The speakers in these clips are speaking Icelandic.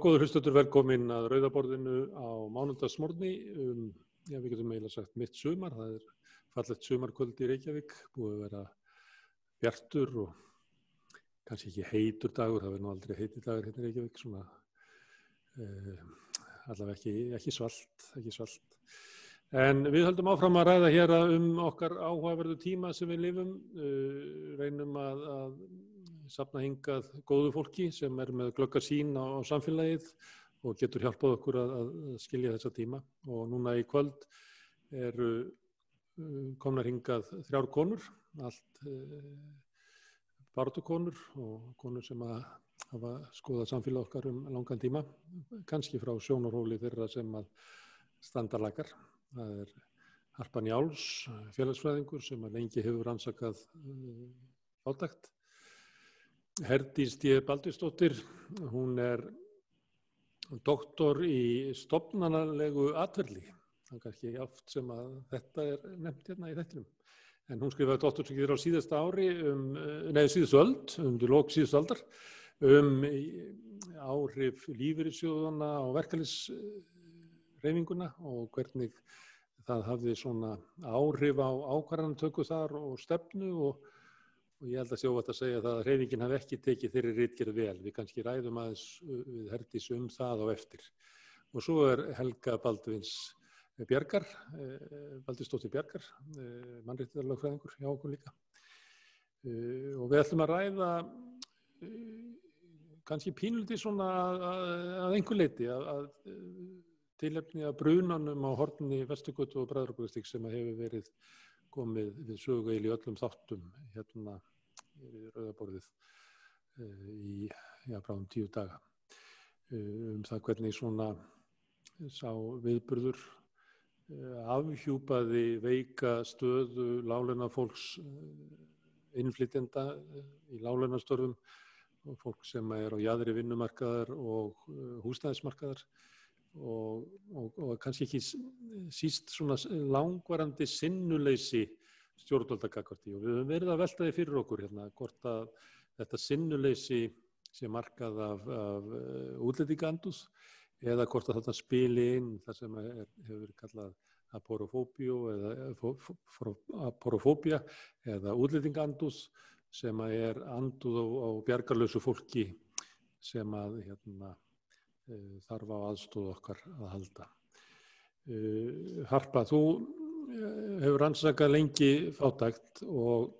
góður hlustötur, velkomin að Rauðaborðinu á mánundagsmorni. Um, já, við getum eiginlega sagt mitt sumar. Það er fallett sumarkvöld í Reykjavík, búið að vera bjartur og kannski ekki heitur dagur, það verður nú aldrei heitir dagur hérna í Reykjavík, svona uh, allavega ekki, ekki svalt, ekki svalt. En við höldum áfram að ræða hér um okkar áhugaverðu tíma sem við lifum, uh, reynum að, að sapna hingað góðu fólki sem er með glöggar sín á, á samfélagið og getur hjálpað okkur að, að skilja þessa tíma og núna í kvöld eru uh, komnar hingað þrjár konur, allt uh, bardukonur og konur sem að hafa skoðað samfélag okkar um langan tíma, kannski frá sjónaróli þeirra sem að standa lagar. Það er Harpan Jáls, félagsfræðingur sem að lengi hefur ansakað uh, átækt Herdís D. Baldurstóttir, hún er doktor í stopnarnalegu atverli. Það er kannski oft sem að þetta er nefnt hérna í þettinum. En hún skrifaði doktorsvíkir á síðasta ári, um, neði síðustu öld, til lók síðustu aldar, um áhrif lífyrirsjóðana og verkefnisreifinguna og hvernig það hafði svona áhrif á ákvarðantöku þar og stefnu og og ég held að sjófa þetta að segja það að hreyfingin hafi ekki tekið þeirri rítgerð vel. Við kannski ræðum aðeins uh, við herdis um það á eftir. Og svo er Helga Baldvins Bjarkar, eh, Baldistóttir Bjarkar, eh, mannreittið hjá okkur líka. Og við ætlum að ræða kannski pínluti svona að, að einhver leiti að, að tilefni að brunanum á hortinni Vestugutu og Bræðarbröðstík sem hefur verið komið við sögu eil í öllum þáttum hérna við rauðaborðið uh, í já, bráðum tíu daga. Uh, um það hvernig svona sá viðburður uh, afhjúpaði veika stöðu lálena fólks innflytjenda í láleinastörfum og fólk sem er á jæðri vinnumarkaðar og húsnæðismarkaðar og, og, og kannski ekki síst svona langvarandi sinnuleysi stjórnvöldagakvarti og við höfum verið að velta því fyrir okkur hérna hvort að þetta sinnuleysi sé markað af, af uh, útlendingandus eða hvort að þetta spili inn þar sem er, hefur verið kallað aporofóbíu eða aporofóbía eða útlendingandus sem er anduð á, á bjargarlösu fólki sem að hérna, uh, þarf á aðstóð okkar að halda. Harpa, þú hefur rannsakað lengi fátækt og,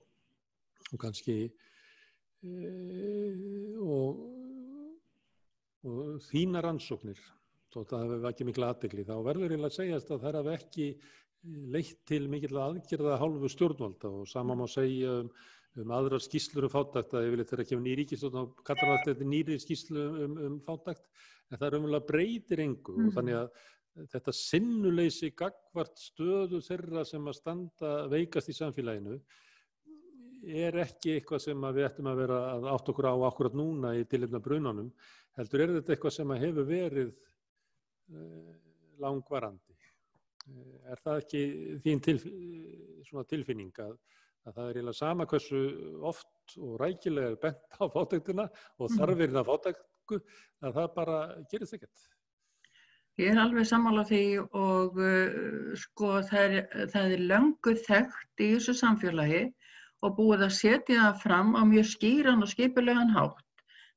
og kannski e, og, og þína rannsóknir. Að það hefur ekki miklu aðdegli þá verður ég að segja að það hefur ekki leitt til mikil aðgerða hálfu stjórnvalda. Og sama má segja um, um aðra skýslur um fátækt að eitthvað ekki um nýri skýslur og kallar þetta nýri skýslu um, um fátækt. En það er umvel að breytir engu. Mm. og þannig að þetta sinnuleysi gagvart stöðu þeirra sem að standa veikast í samfélaginu er ekki eitthvað sem við ættum að vera að átt okkur á akkurat núna í tilhengna brunanum, heldur er þetta eitthvað sem hefur verið uh, langvarandi. Uh, er það ekki þín tilf tilfinning að, að það er sama hversu oft og rækilega er bent á fátæktina og þarfirinn af fátæktu að það bara gerist ekkert? Ég er alveg sammála því og uh, sko það er, það er löngu þekkt í þessu samfélagi og búið að setja það fram á mjög skýran og skipulegan hátt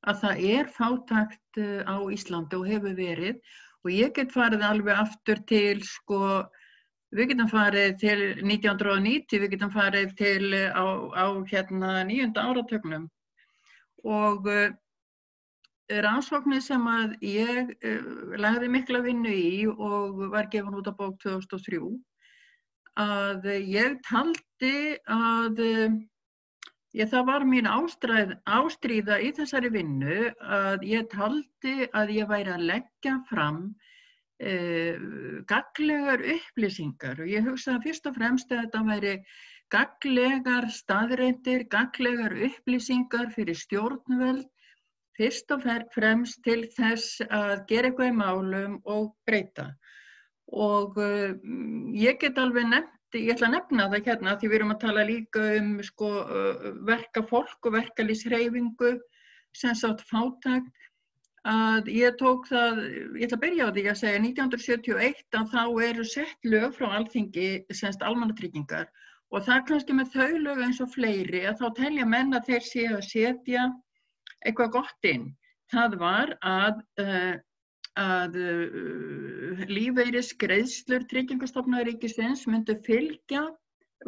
að það er fátakt uh, á Íslandi og hefur verið. Og ég get farið alveg aftur til sko, við getum farið til 1990, við getum farið til uh, á, á hérna nýjunda áratögnum og uh, rannsóknir sem að ég uh, lagði mikla vinnu í og var gefin út á bók 2003 að ég taldi að uh, ég, það var mín ástræð, ástríða í þessari vinnu að ég taldi að ég væri að leggja fram uh, gaglegar upplýsingar. Og ég hugsaði fyrst og fremst að þetta væri gaglegar staðreindir, gaglegar upplýsingar fyrir stjórnveld fyrst og fremst til þess að gera eitthvað í málum og breyta. Og uh, ég get alveg nefnt, ég ætla að nefna það hérna því við erum að tala líka um sko, uh, verka fólk og verkalýsreyfingu sem sátt fátagt að ég tók það, ég ætla að byrja á því að segja 1971 að þá eru sett lög frá alþingi, semst almannatryggingar og það kannski með þau lög eins og fleiri að þá telja menn að þeir séu að setja eitthvað gott inn. Það var að, uh, að uh, lífeyris greiðslur tryggingastofnaður ríkisins myndu fylgja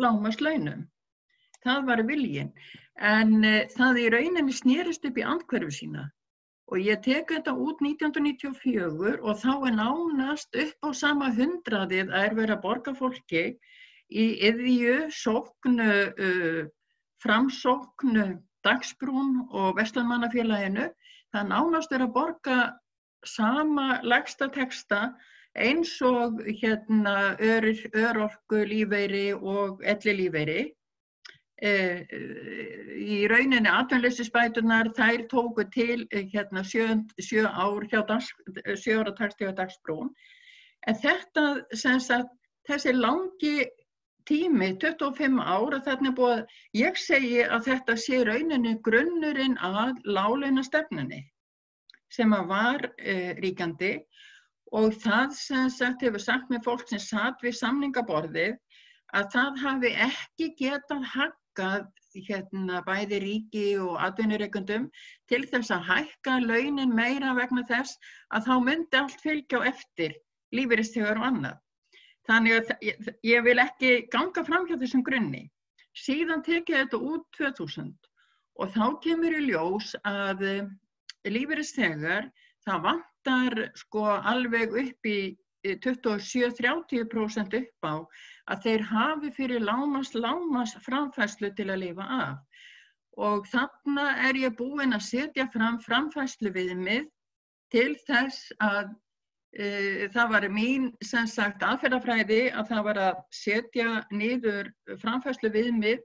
lámaslaunum. Það var viljin en uh, það í rauninni snýrist upp í andkverfu sína og ég tek þetta út 1994 og þá er nánast upp á sama hundraðið að er verið að borga fólki í yðju, sóknu, uh, framsóknu, dagsbrún og Vestlandmannafélaginu. Það er nánast verið að borga sama legsta texta eins og hérna ör, örorku lífeyri og elli lífeyri Eh, í rauninni atvinnleysisbætunar þær tóku til hérna sjö, sjö ár hjá dags, sjö ára takstíða dagsbrún en þetta sem sagt þessi langi tími 25 ár að þarna búið ég segi að þetta sé rauninni grunnurinn að láleina stefnunni sem að var eh, ríkjandi og það sem sagt hefur sagt með fólk sem satt við samningaborðið að það hafi ekki getað hagg hækkað hérna bæði ríki og atvinnureikundum til þess að hækka launin meira vegna þess að þá myndi allt fylgja á eftir lífeyristegar og annað. Þannig að ég, ég vil ekki ganga fram hjá þessum grunni. Síðan tekið þetta út 2000 og þá kemur í ljós að eh, lífeyristegar það vantar sko alveg upp í 27-30% upp á að þeir hafi fyrir lámas, lámas framfæslu til að lifa af. Og þarna er ég búinn að setja fram framfæslu viðmið til þess að það var mín sem sagt aðferðafræði að það var að setja niður framfæslu viðmið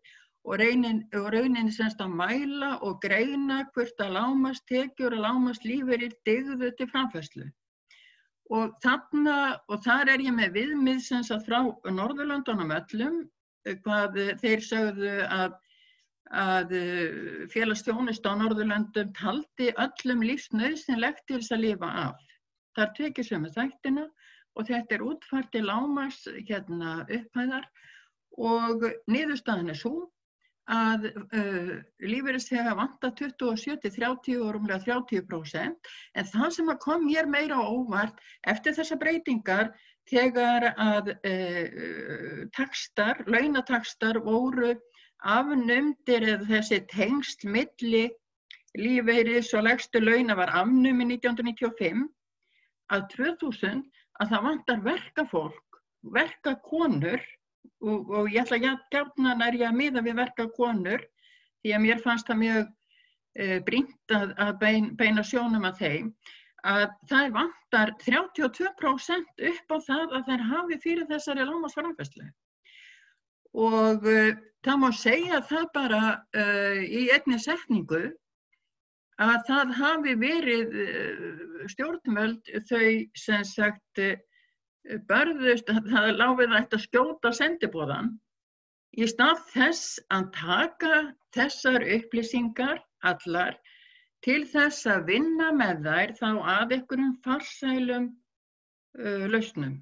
og raunin, og raunin semst að mæla og greina hvert að lámast tekjur og lámast líferir digðu til framfæslu og þarna, og þar er ég með viðmið frá Norðurlandunum öllum, hvað þeir sögðu að, að félagsstjónist á Norðurlandum taldi öllum lífsnauðsynlegt til þess að lifa af. Það tekir sem með þættina og þetta er útfært í lámas hérna, upphæðar og niðurstaðin er svo að uh, lífeyrisþega vanta 27-30 og rúmlega 30% en það sem kom mér meira óvart eftir þessa breytingar þegar að uh, takstar, launatakstar voru afnumdir eða þessi tengst milli lífeyris og legstu launa var afnumi 1995 að 2000 að það vantar verkafólk, verkakonur og, og ég ætla gætna nær ég að miða við verka konur því að mér fannst það mjög e, brínt að, að bein, beina sjónum að þeim að það vantar 32% upp á það að þær hafi fyrir þessari lámasframfæslu og e, það má segja það bara e, í einni setningu að það hafi verið stjórnmöld þau sem sagt börðust, það láfið ætti að skjóta sendibóðan í stað þess að taka þessar upplýsingar allar til þess að vinna með þær þá að einhverjum farsælum uh, lausnum.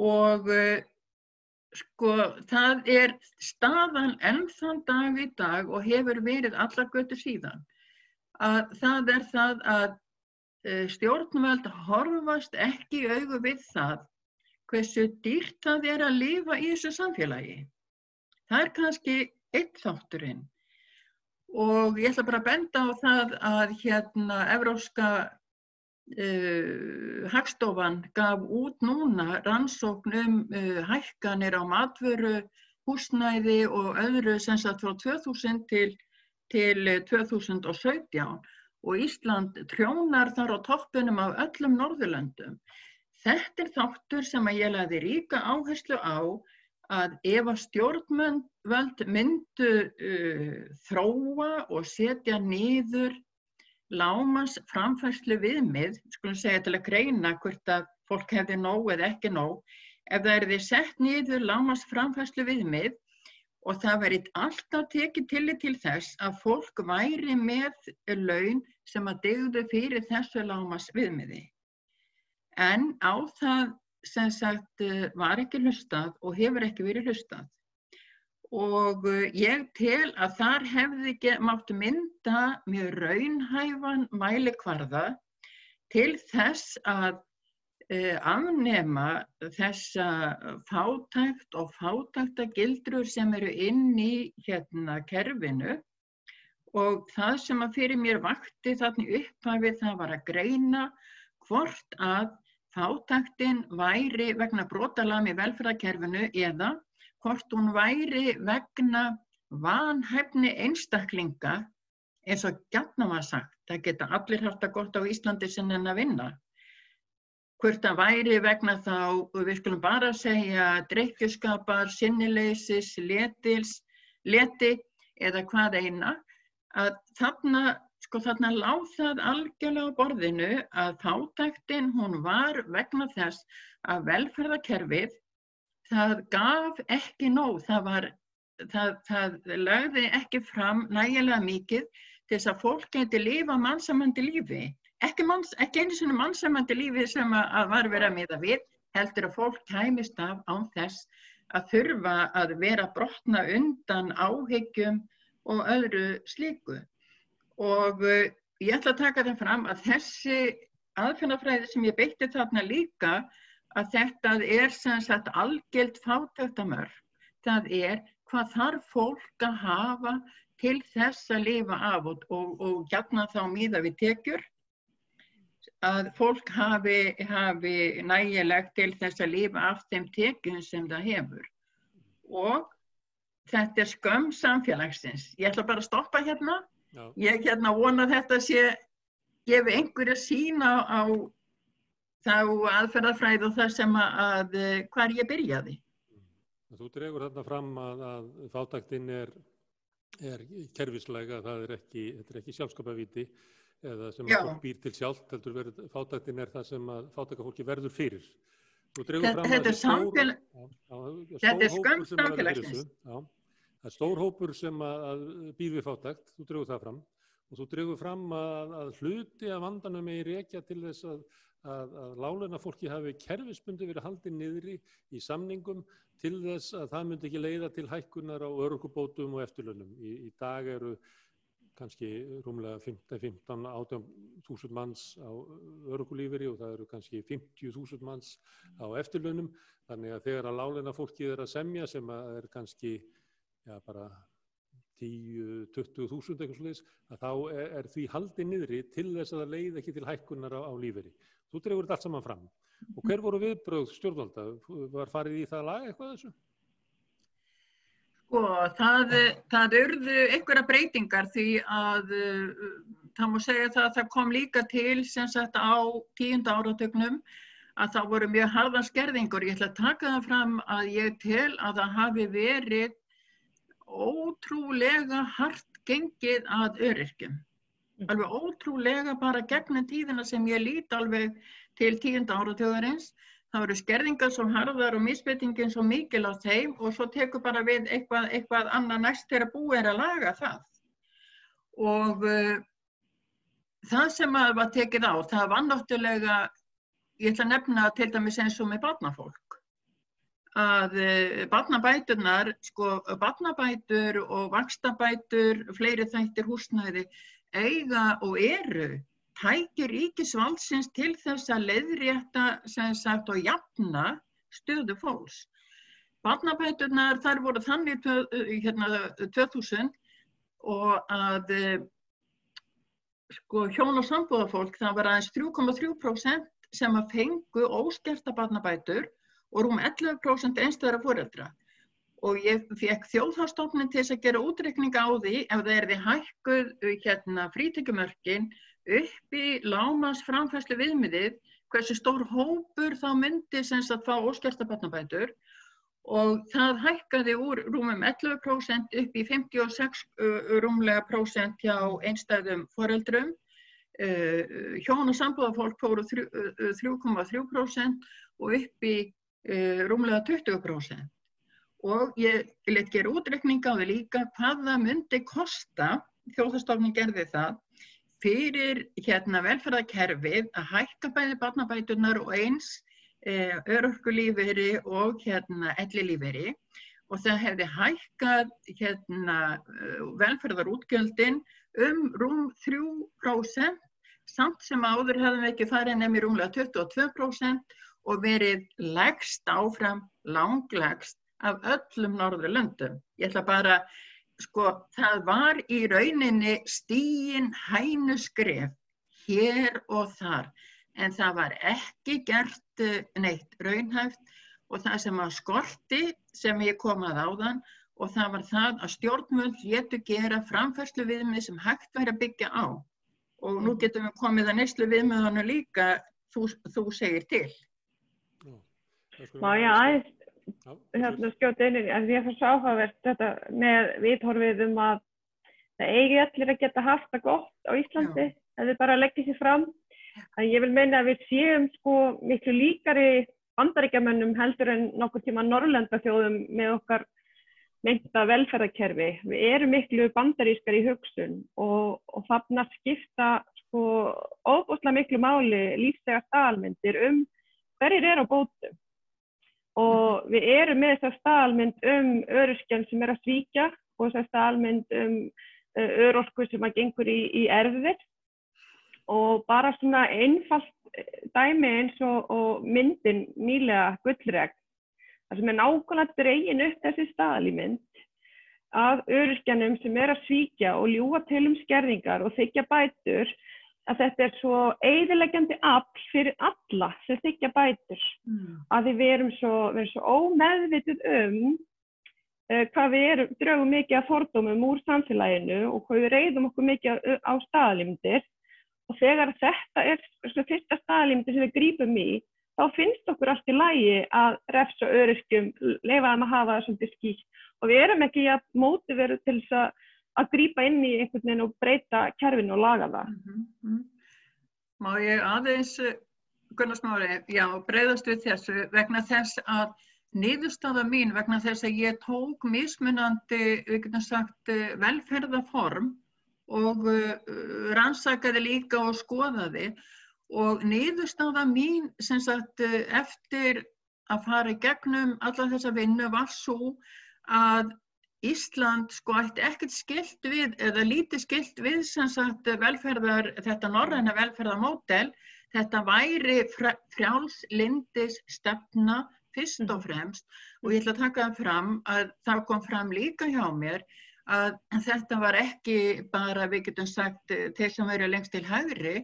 Og uh, sko það er staðan ennþann dag í dag og hefur verið allar götu síðan að það er það að Eh, stjórnvöld horfast ekki í augu við það hversu dýrt það er að lifa í þessu samfélagi. Það er kannski eitt þátturinn og ég ætla bara að benda á það að hérna Evróska uh, Hagstofan gaf út núna rannsókn um uh, hækkanir á matvöru, húsnæði og öðru sem sagt frá 2000 til, til 2017 og Ísland trjónar þar á toppinum af öllum Norðurlöndum. Þetta er þáttur sem að ég laði ríka áherslu á að ef að stjórnvöld myndu uh, þróa og setja niður lámas framfærslu viðmið, skulum segja til að greina hvort að fólk hefði nóg eða ekki nóg, ef það er því sett niður lámas framfærslu viðmið og það verið alltaf tekið tillit til þess að fólk væri með laun sem að degðu fyrir þessu lámas viðmiði. En á það sem sagt var ekki hlustað og hefur ekki verið hlustað. Og ég tel að þar hefði mátt mynda mjög raunhæfan mælikvarða til þess að Eh, afnema þessa fátækt og fátæktagildrur sem eru inn í hérna kerfinu. Og það sem að fyrir mér vakti þannig upphafið það var að greina hvort að fátæktin væri vegna brotalami velferðarkerfinu eða hvort hún væri vegna vanhæfni einstaklinga eins og gætna var sagt, það geta allir haft að gott á Íslandi sem henn að vinna hvort það væri vegna þá, við skulum bara segja, dreikjuskapar, sinnileysis, letils, leti eða hvað eina, að þarna, sko þarna láð það algjörlega á borðinu að þáttæktin hún var vegna þess að velferðarkerfið það gaf ekki nóg, það var, það, það lagði ekki fram nægilega mikið til þess að fólk geti lifa mannsamandi lífi ekki, manns, ekki einu svona mannsamandi lífi sem að, var verið að miða við, heldur að fólk kæmist af án þess að þurfa að vera brotna undan áhyggjum og öðru slíku. Og uh, ég ætla að taka það fram að þessi aðfinnafræði sem ég beitti þarna líka, að þetta er sem sagt algjört fátæktamörk. Það er hvað þarf fólk að hafa til þess að lifa af og, og, og gætna þá míða við tekjur að fólk hafi, hafi nægilegt til þess að lifa af þeim tekjum sem það hefur. Og þetta er skömm samfélagsins. Ég ætla bara að stoppa hérna. Já. Ég hérna vona þetta sé, gefi einhverja sína á þá aðferðarfræð og það sem að, að hvar ég byrjaði. Þú dregur þarna fram að, að fátaktinn er, er kerfislega, það er ekki, ekki sjálfskapavíti eða sem að fólk býr til sjálft heldur verið, fátæktin er það sem að fátækafólki verður fyrir. Þetta er samfélag, þetta er skömm samfélagsins. Það er stór hópur sem að, að býr við fátækt, þú dregur það fram og þú dregur fram að, að hluti af vandanum er reykja til þess að, að láluna fólki hafi kerfisbundi verið haldið niðri í samningum til þess að það myndi ekki leiða til hækkunar á örgubótum og eftirlunum. Í, í dag eru kannski rúmlega 15-18.000 manns á örgulíferi og það eru kannski 50.000 manns á eftirlunum þannig að þegar að láleina fólkið er að semja sem að er kannski já, bara 10-20.000 eitthvað sluðis að þá er, er því haldið niðri til þess að það leiði ekki til hækkunar á, á líferi. Þú drefur þetta allt saman fram og hver voru viðbröð stjórnvalda? Var farið í það lag eitthvað þessu? Sko, það, það urðu einhverja breytingar því að uh, það múi segja það að það kom líka til sem sagt á tíunda áratögnum að það voru mjög harðan skerðingur. Ég ætla að taka það fram að ég tel að það hafi verið ótrúlega hart gengið að öryrkjum. Mm. Alveg ótrúlega bara gegnum tíðina sem ég lít alveg til tíunda áratögarins það eru skerðingar svo harðar og misbyttingin svo mikil á þeim og svo tekur bara við eitthvað, eitthvað annað næst þegar búið er að laga það. Og uh, það sem að var tekið á, það var náttúrulega, ég ætla að nefna til dæmis eins og með barnafólk, að uh, barnabæturnar, sko barnabætur og vakstabætur, fleiri þættir húsnæði eiga og eru tæki ríkisvaldsins til þess að leiðrétta sagt, og jafna stöðu fólks. Barnabæturnar þar voru þannig hérna, 2000 og að sko, hjón og sambúðafólk það var aðeins 3,3% sem að fengu óskerta barnabætur og rúm 11% einstöðara fóreldra. Og ég fekk þjóðhástofnin til þess að gera útrekninga á því ef það er því hækkuð hérna, frítekjumörkin upp í lámans framfæslu viðmiðið hversu stór hópur þá myndi semst að fá óskertabarnabætur og það hækkaði úr rúmum 11% upp í 56 rúmlega prósent hjá einstæðum foreldrum. Hjón og sambúðafólk fóru 3,3% og upp í rúmlega 20%. og ég let gera útrekning á því líka hvað það myndi kosta, þjóðastofnun gerði það, fyrir hérna velferðarkerfið að hækka bæði barnabætunar og eins e, örorkulíferi og hérna ellilíferi og það hefði hækkað hérna velferðarútgjöldin um rúm 3% samt sem áður hefðum við ekki farið nefnir rúmlega 22% og verið legst áfram, langlegst af öllum norður löndum. Ég ætla bara, sko, það var í rauninni stíin hænu skref hér og þar, en það var ekki gert eh, neitt raunhæft og það sem að skorti sem ég kom að áðan og það var það að stjórnvöld getur gera framfærslu viðmið sem hægt væri að byggja á og nú getum við komið að neyslu viðmöðanu líka þú, þú segir til. Má ég aðeins hérna, skjóta inn en því að það er svo áhugavert þetta með viðhorfið um að það eigi allir að geta haft það gott á Íslandi að þið bara leggja sér fram. Þannig ég vil meina að við séum sko miklu líkari bandaríkjamönnum heldur en nokkur tíma Norrlanda þjóðum með okkar meinta velferðarkerfi. Við erum miklu bandarískar í hugsun og, og þarna skipta sko óbúslega miklu máli lífsega staðalmyndir um hverjir er á bótum. Og við erum með þessar staðalmynd um öruskjan sem er að svíkja og þessar staðalmynd um uh, örorku sem að gengur í, í erfðir. Og bara svona einfalt dæmi eins og, og myndin nýlega gullreg Það sem er nákvæmlega dregin upp þessi staðalímynd að öryrkjanum sem er að svíkja og ljúa til um skerðingar og þykja bætur að þetta er svo eidilegjandi afl fyrir alla sem þykja bætur. Mm. Að við erum svo, við erum svo ómeðvitið um uh, hvað við erum, draugum mikið að fordómum úr samfélaginu og hvað við reyðum okkur mikið á staðalímyndir og þegar þetta er svona fyrsta staðalímyndir sem við grípum í þá finnst okkur allt í lægi að refsa öryrkjum, leifaðum að hafa það svolítið skýtt og við erum ekki að móti veru til þess að, að grýpa inn í einhvern veginn og breyta kerfinu og laga það. Mm -hmm. Má ég aðeins, Gunnar Smári, já, breyðast við þessu vegna þess að niðurstaða mín vegna þess að ég tók mismunandi, við getum sagt, velferðaform og uh, rannsakaði líka og skoðaði og niðurstaða mín sem sagt eftir að fara í gegnum alla þessa vinnu var svo að Ísland sko ætti ekkert skilt við eða lítið skilt við sem sagt velferðar, þetta norræna velferðarmódel, þetta væri frjálslindis stefna fyrst og fremst. Og ég ætla að taka það fram að það kom fram líka hjá mér að þetta var ekki bara við getum sagt þeir sem verið lengst til hægri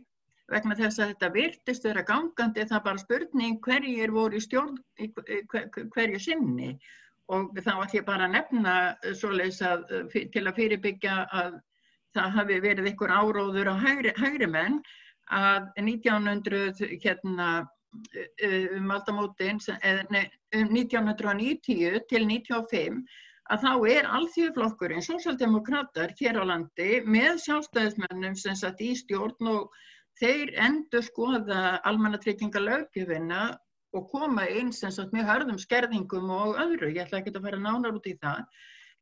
vegna þess að þetta virtist vera gangandi það bara spurning hverjir voru í stjórn hverju sinni og þá ætlum ég bara að nefna svoleiðis að til að fyrirbyggja að það hafi verið einhver áróður á hægri, hægri menn að 1900 hérna um aldamótin um 1990 til 1995 að þá er alþjóðflokkurinn, sósaldemokrater hér á landi með sjálfstæðismennum sem satt í stjórn og þeir endur skoða almannatryggingalögjöfina og koma inn sem sagt mjög hörðum skerðingum og öðru, ég ætla ekki að fara nánar út í það,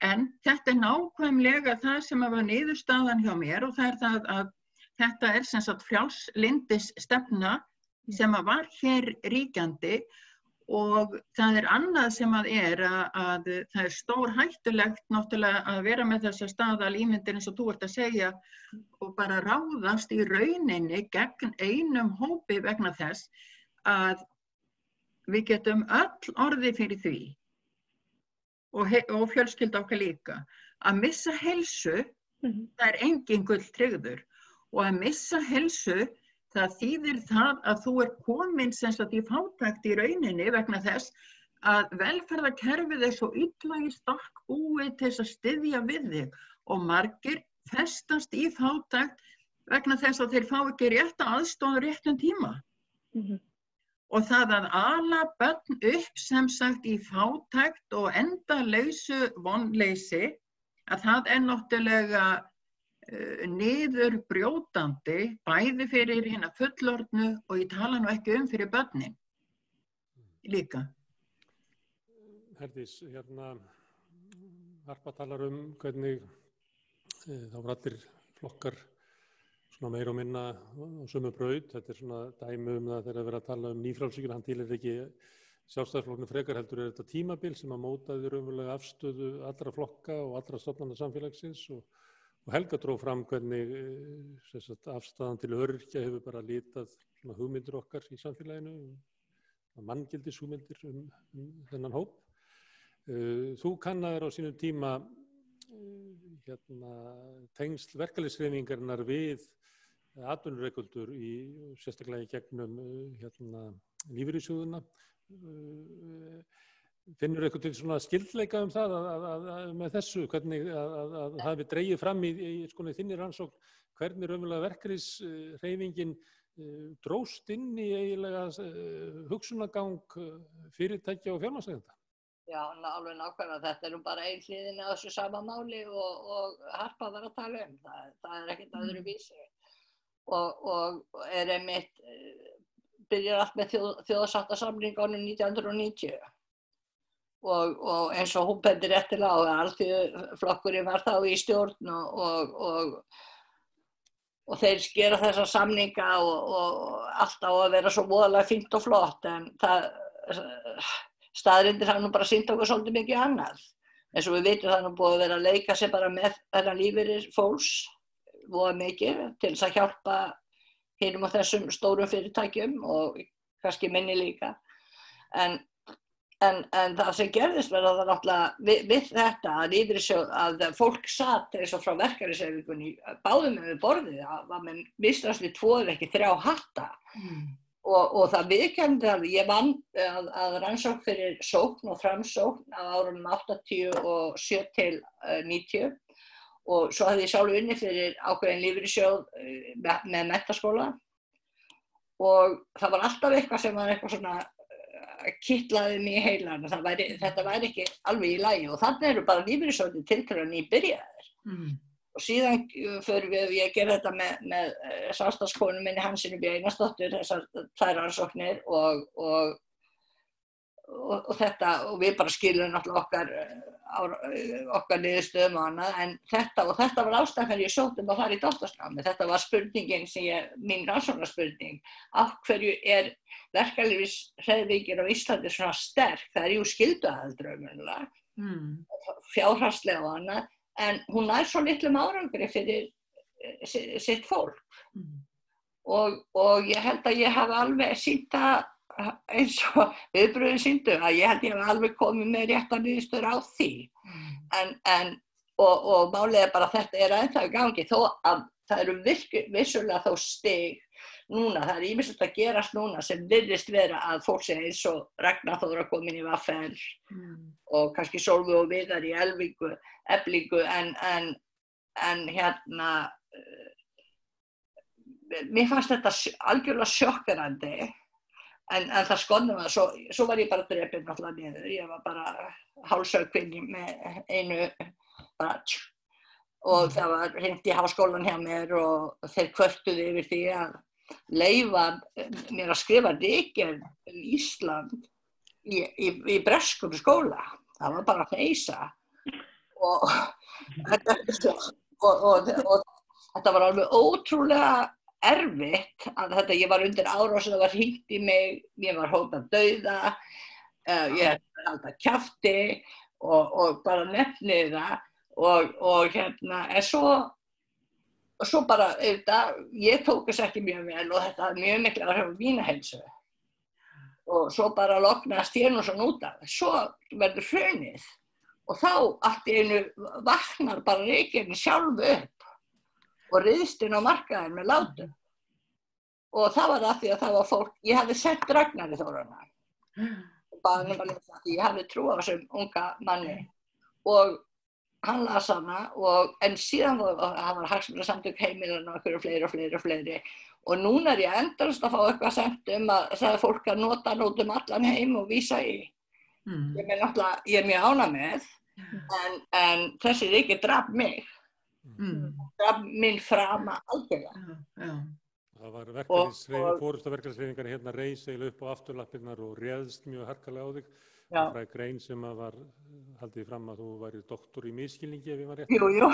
en þetta er nákvæmlega það sem var niðurstaðan hjá mér og það er það að þetta er sem sagt frjálslindis stefna sem var hér ríkjandi og það er annað sem að er að, að það er stór hættulegt náttúrulega að vera með þessa staðal ímyndir eins og þú ert að segja og bara ráðast í rauninni gegn einum hópi vegna þess að við getum öll orði fyrir því og, og fjölskylda okkar líka að missa helsu mm -hmm. það er engin gull tryggður og að missa helsu það þýðir það að þú er komin sem sagt í fátækt í rauninni vegna þess að velferðarkerfið er svo illa í stakk búið til þess að styðja við þig og margir festast í fátækt vegna þess að þeir fá ekki rétt aðstóður réttum tíma. Mm -hmm. Og það að ala börn upp sem sagt í fátækt og enda lausu vonleysi að það er náttúrulega Eh, niður brjótandi bæði fyrir hérna fullorðnu og ég tala nú ekki um fyrir börnin líka. Herdís, hérna Harpa talar um hvernig e, þá var allir flokkar svona meir og minna á sömu braud. Þetta er svona dæmi um það þegar það verið að tala um nýfrálsíkjur, hann til er ekki sjálfstæðarflokknu frekar heldur er þetta tímabil sem að mótaði raunverulega afstöðu allra flokka og allra stofnanda samfélagsins og, og Helga dróð fram hvernig eh, sagt, afstæðan til öryrkja hefur bara litað hugmyndir okkar í samfélaginu, manngildis hugmyndir um, um þennan hóp. Eh, þú kannaður á sínum tíma eh, hérna, tengsl verkefliðsreyfingarinnar við atvinnureikuldur í sérstaklega í gegnum hérna, lífyrísjóðuna Eh, finnur eitthvað til svona skildleika um það að, að, að, með þessu, hvernig að það hefur dreyið fram í, í sko, þinni rannsókn, hvernig raunverulega verkefriðsreyfingin uh, dróst inn í eiginlega hugsunagang fyrirtækja og fjármásegenda? Já, alveg nákvæmlega, þetta er nú bara einn hliðin á þessu sama máli og, og Harpa var að tala um, það, það er ekkert öðru mm. Og, og er einmitt byrjar allt með þjóð, þjóðsáttarsamlingunum 1990 og, og eins og hún bendir réttilega á að allþjóðflokkurinn var þá í stjórn og, og, og þeir skera þessa samninga og allt á að vera svo voðalega fint og flott en það, staðrindir hafa nú bara sínt okkur svolítið mikið annað. Eins og við veitum það nú búið að vera að leika sig bara með þennan lífeyrir fólks voða mikið til þess að hjálpa hinnum á þessum stórum fyrirtækjum og kannski minni líka. En, en, en það sem gerðist verða það náttúrulega við, við þetta að, sjóð, að fólk satt eins og frá verkefniseifingunni báðum með borðið að var með mistrasti tvoður ekki þrjá hatta. Mm. Og, og það viðkjandi að ég vann að, að rannsók fyrir sókn og framsókn á árunum 80 og 7 til 90 og svo hafði ég sjálf unni fyrir ákveðin lífriðsjóð eh, með, með metaskóla og það var alltaf eitthvað sem var eitthvað svona eh, kittlaði mér í heilan. Væri, þetta væri ekki alveg í lægi og þannig eru bara lífriðsjóði tilkvæða nýbyrjaðir. Mm. og síðan eh, fyrir við, ég ger þetta með, með sástaskonu minni Hansinu Björnastóttur þessar þær ansóknir og, og og, og þetta. Og við bara skilum náttúrulega okkar okkar niðurstöðum og annað en þetta og þetta var ástæðan ég sótum að fara í dóttasnámi þetta var spurningin sem ég mín rannsóknarspurning af hverju er verkefliðsreðvíkir á Íslandi svona sterk það er jú skilduðaðaldröfumlega mm. fjárhastlega og annað en hún er svo litlum árangri fyrir eh, sitt fólk mm. og, og ég held að ég hef alveg sínt að eins og viðbröðin síndu að ég held ég hef alveg komið með réttan nýðistur á því mm. en, en, og, og er bara þetta er ennþá í gangi þó að það eru virku, vissulega þó stig núna, það er ímest að gerast núna sem virðist vera að fólk sé eins og Ragnar koma inn í Vaffel mm. og kannski Solvi og Viðar í Elvingu, Eblingu en, en, en hérna uh, mér fannst þetta algjörlega sjokkerandi en, en það skonnum að svo, svo var ég bara drefinn alltaf niður, ég var bara hálsökvinni með einu bara tjú og það var hreint í háskólan hjá mér og þeir kvörtuði yfir því að leifa mér að skrifa ríkjum um Ísland í, í, í breskum skóla. Það var bara að neysa og, og, og, og þetta var alveg ótrúlega erfitt að þetta, ég var undir ára og það var hýtt í mig, ég var hótað dauða, uh, ég var alltaf kæfti og, og bara nefnið það og, og hérna, en svo, og svo bara, auðvitað, ég tók þess ekki mjög vel og þetta er mjög miklu að hafa mína helsu og svo bara loknast ég nú svo það, svo verður hrunið og þá allt einu vaknar bara reykjörni sjálfu upp og riðstinn á markaðin með látum. Og það var það því að það var fólk, ég hefði sett Ragnari Þórana og baði hann að lesa því ég hefði trú á þessum unga manni og hann las hana og en síðan var það var hagsmjöla samtök heimilan og okkur og fleiri og fleiri og fleiri og núna er ég endast að fá eitthvað semt um að það er fólk að nota nótum allan heim og vísa í. Mm. Ég, ég er mjög ána með en, en þessi er ekki draf mig. Minn frama algjörlega. Já, það var verkefnisreifingarna hérna reys eiginlega upp á afturlappirnar og réðst mjög harkalega á þig. það er grein sem að var haldið fram að þú væri doktor í miskilningi ef ég var rétt. Jú, jú.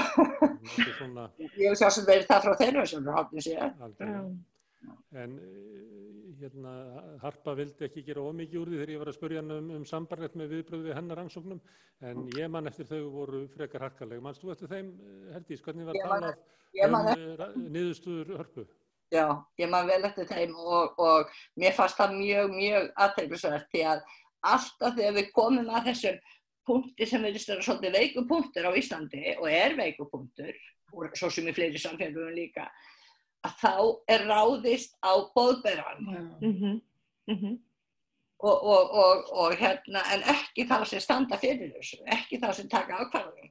Svona... Ég hef sjálfsagt verið það frá þeirra sem þú haldið sér. En hérna, Harpa vildi ekki gera ómikið úr því þegar ég var að spurja hann um, um sambarlegt með viðbröðu við hennar ansóknum en ég man eftir þau voru frekar harkaleg. Manst þú eftir þeim, Herdís, hvernig var talað um niðurstuður hörpu? Já, ég man vel eftir þeim og, og mér fannst það mjög, mjög aðtæklusvært því að alltaf þegar við komum að þessum punkti sem verðist vera svolítið veikupunktur á Íslandi og er veikupunktur, svo sem í fleiri samfélagum líka, að þá er ráðist á bóðberðan. Mm -hmm. mm -hmm. og, og, og, og hérna, en ekki þá sem standa fyrir þessu, ekki þá sem taka ákvarðunar.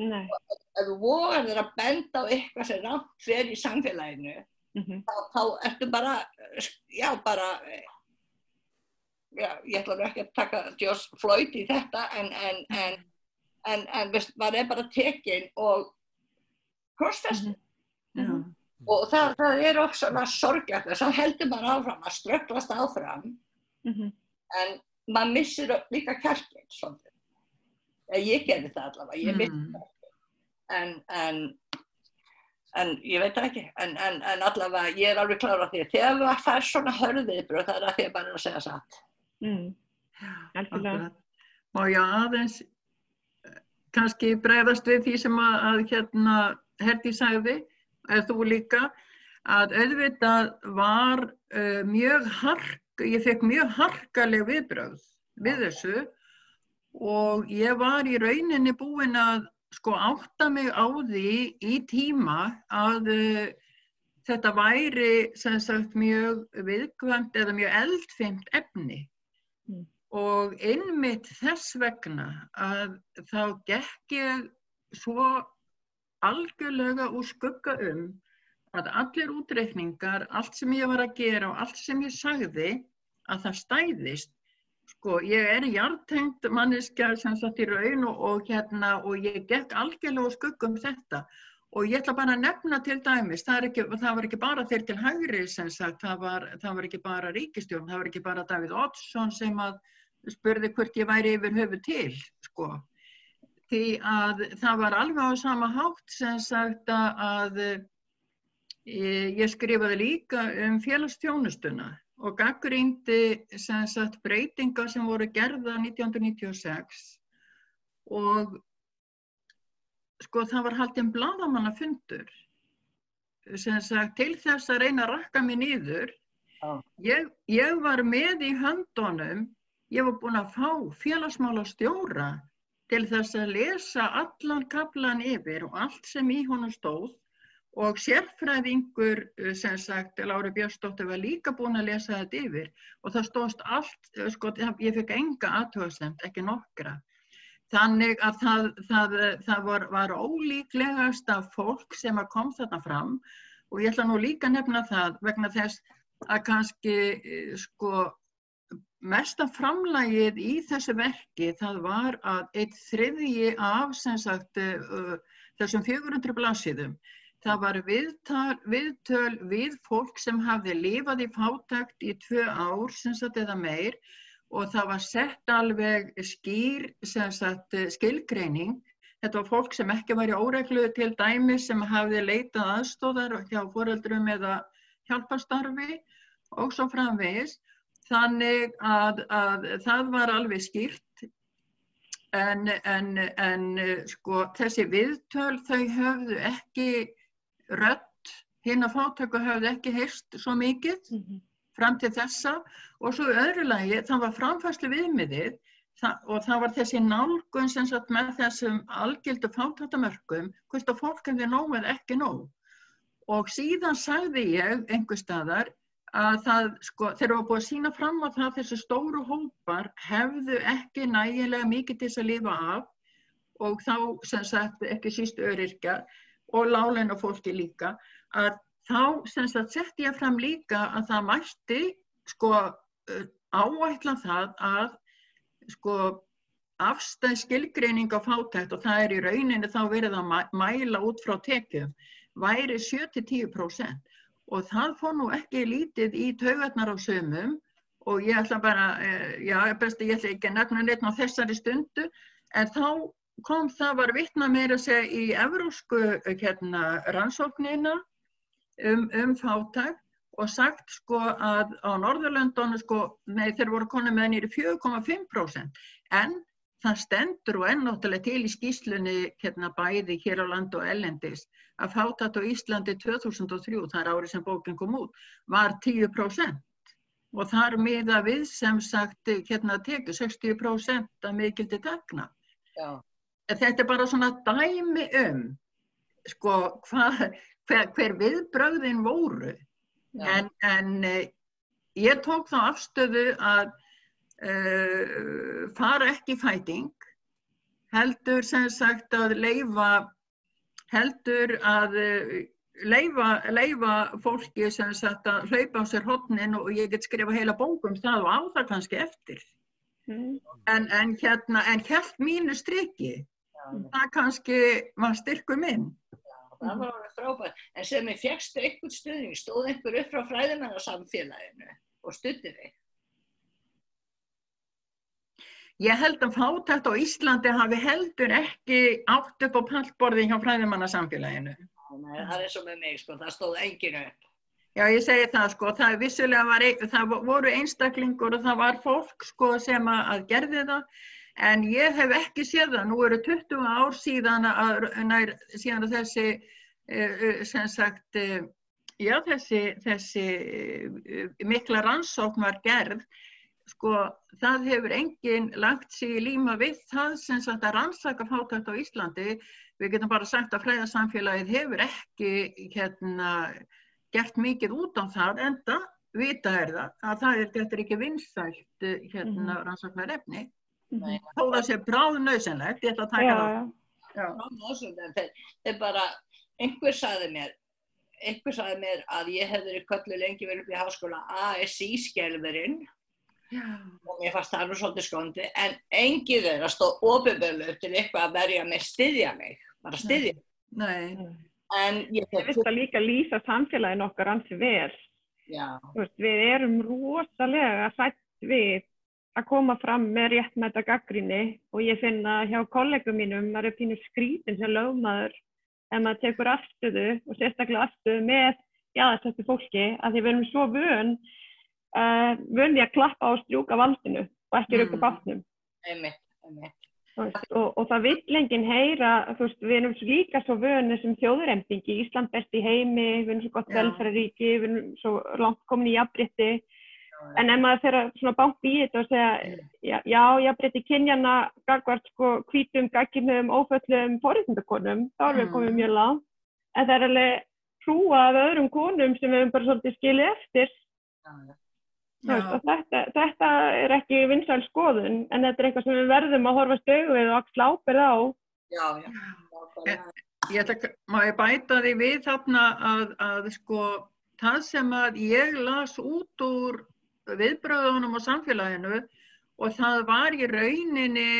Ef þú vogar að benda á eitthvað sem rátt fyrir í samfélaginu, mm -hmm. þá, þá ertu bara, já bara, já, ég ætla ekki að taka Joss Floyd í þetta en, en, en, en, en veist, maður er bara tekinn og crossfestin. Mm -hmm. Og það, það er ofs svona sorglegt þess að heldur maður áfram að ströklast áfram mm -hmm. en maður missir líka kærkinn svolítið. Ég gerði það allavega, ég missir mm -hmm. kærkinn en en ég veit það ekki, en, en, en allavega ég er alveg klára því að þegar það er svona hörðiðbröð það er að því að bara að segja satt. Mm. Algjörlega. Má ég aðeins kannski bregðast við því sem að, að hérna Herdi sagði, eða þú líka, að auðvitað var uh, mjög hark, ég fekk mjög harkaleg viðbröð við þessu og ég var í rauninni búin að sko átta mig á því í tíma að uh, þetta væri sem sagt mjög viðkvæmt eða mjög eldfimt efni mm. og innmitt þess vegna að þá gekk ég svo algjörlega úr skugga um að allir útreikningar, allt sem ég var að gera og allt sem ég sagði að það stæðist Sko, ég er hjartengt manniska sem satt í raun og, og hérna og ég gekk algjörlega skuggum þetta og ég ætla bara að nefna til dæmis, það, ekki, það var ekki bara þeir til hægri sem sagt, það var, það var ekki bara ríkistjórn, það var ekki bara Davíð Oddsson sem að spurði hvort ég væri yfir höfu til, sko. Því að það var alveg á sama hátt sem sagt að e, ég skrifaði líka um félagstjónustuna og gaggrýndi sem sagt breytinga sem voru gerða 1996 og sko það var haldinn bladamannafundur sem sagt til þess að reyna að rakka mig nýður ah. ég, ég var með í höndunum ég var búin að fá félagsmála stjóra til þess að lesa allan kaplan yfir og allt sem í honum stóð. Og sérfræðingur eh, sem sagt Lári Björnsdóttir var líka búin að lesa þetta yfir. Og það stóðst allt, eh, sko ég fikk enga aðtöðasemt, ekki nokkra. Þannig að það, það, það var, var ólíklegast af fólk sem kom þarna fram. Og ég ætla nú líka að nefna það vegna þess að kannski eh, sko mesta framlægið í þessu verki það var að eitt þriðji af sagt uh, þessum 400 blassiðum Það var viðtal, viðtöl við fólk sem hafði lifað í fátakt í tvö ár sagt, eða meir og það var sett alveg skýr sagt, skilgreining. Þetta var fólk sem ekki var í óreglu til dæmi sem hafði leitað aðstóðar hjá foreldrum eða hjálpastarfi og svo framvegis. Þannig að, að það var alveg skýrt. En, en, en sko, þessi viðtöl þau höfðu ekki rött hinn að fátöku hafði ekki heyrst svo mikið mm -hmm. fram til þessa. Og svo öðru lagi það var framfæslu viðmiðið það, og það var þessi nálgun sem satt með þessum algjöldu fátöktamörkum hvort að fólk hefði nóg eða ekki nóg. Og síðan sagði ég einhver staðar að það, sko, þeir eru búið að sína fram á það þessi stóru hópar hefðu ekki nægilega mikið til þess að lifa af og þá sem sagt ekki síst öryrkjar og láleina fólki líka að þá semst að sett ég fram líka að það mætti sko áætla það að sko afstæð skilgreining á fátækt og það er í rauninni þá verið að mæla út frá tekjum væri 7-10% og það fór nú ekki lítið í taugarnar á sömum og ég ætla bara, eh, já, best ég ætla ekki að nefna neitt á þessari stundu, en þá kom það var vittna meira að segja í evrósku hérna, rannsóknina um, um fátækt. Og sagt sko að á Norðurlöndonu sko, nei þeir voru konið með nýri 4,5% en það stendur og ennáttúrulega til í skýslunni hérna bæði hér á land og ellendis að fátat á Íslandi 2003, það er árið sem bókinn kom út, var 10% og þar miða við sem sagt hérna tekið 60% að mikildi tekna. Já. Þetta er bara svona dæmi um sko hvað, hver, hver viðbröðin voru en, en eh, ég tók þá afstöðu að uh, fara ekki fæting heldur sem sagt að leifa heldur að uh, leifa, leifa fólki sem sagt að hlaupa á sér hodnin og ég get skrifa heila bókum það og á það kannski eftir. Mm. en, en hérna en helt mínu striki. Ja. það kannski var styrkur minn. Það var alveg frábært. En sem ég fjækstu einhvern stuðning stóð einhver upp frá fræðimennarsamfélaginu og stutti þig Ég held að fátækt á Íslandi hafi heldur ekki átt upp á pallborði hjá fræðimannarsamfélaginu. Það er og með mig, sko, það stóð enginu upp. Já, ég segi það, sko, það, var, það voru einstaklingur og það var fólk, sko, sem að gerði það, en ég hef ekki séð það. Nú eru 20 ár síðan að, nær, síðan að þessi, eh, eh, sem sagt, eh, já, þessi, þessi mikla rannsókn var gerð, sko það hefur enginn lagt sig í líma við það sem sagt að rannsaka fátækt á Íslandi. Við getum bara sagt að fræðarsamfélagið hefur ekki hérna gert mikið út á það en það vita er það að það er, þetta er ekki vinsælt hérna mm rannsaknar efni. Mm -hmm. Þó það sé bráð nöðsynlegt, ég ætla að taka það. Bráð nöðsynlegt, þetta er bara, einhver saði mér, einhver saði mér að ég hefði köllu lengi verið upp í háskóla ASI skjálfurinn Já. Og mér fannst það nú svolítið skondi en engið þeirra stóð ofinbörlu til eitthvað að verja með styðja mig bara styðja mig. En ég finnst það líka lýsa samfélagin okkar ansi vel. Veist, við erum rosalega sætt við að koma fram með réttmæta gaggrinni og ég finna hjá kollegum mínum maður er pínu skrítin sem lögmaður en maður tekur afstöðu og sérstaklega afstöðu með já þessu fólki að því við erum svo vön uh, vunni að klappa og strjúka valdinu og ekki rauka mm. bátnum. Einmitt, einmitt. Og, og það vill enginn heyra, veist, við erum líka svo vönu sem þjóðurrempingi, Ísland best í heimi, við erum svo gott velfæraríki, við erum svo langt komin í jafnbrytti, en ef maður fyrir svona bánk í þetta og segja, já, já jafnbrytti kynjana, gagvart sko hvítum, gagginum, óföllum, forriðndakonum, þá erum við mm. komið mjög langt, en það er alveg hrúa af öðrum konum sem við hefum bara svolítið skilið eftir. Já, já. Þetta, þetta er ekki vinsæl skoðun en þetta er eitthvað sem við verðum að horfa stögu við og að slápir á. Já, já. Ég, ég ætla, má ég bæta því við þarna að, að sko það sem að ég las út úr viðbröðunum og samfélaginu og það var í rauninni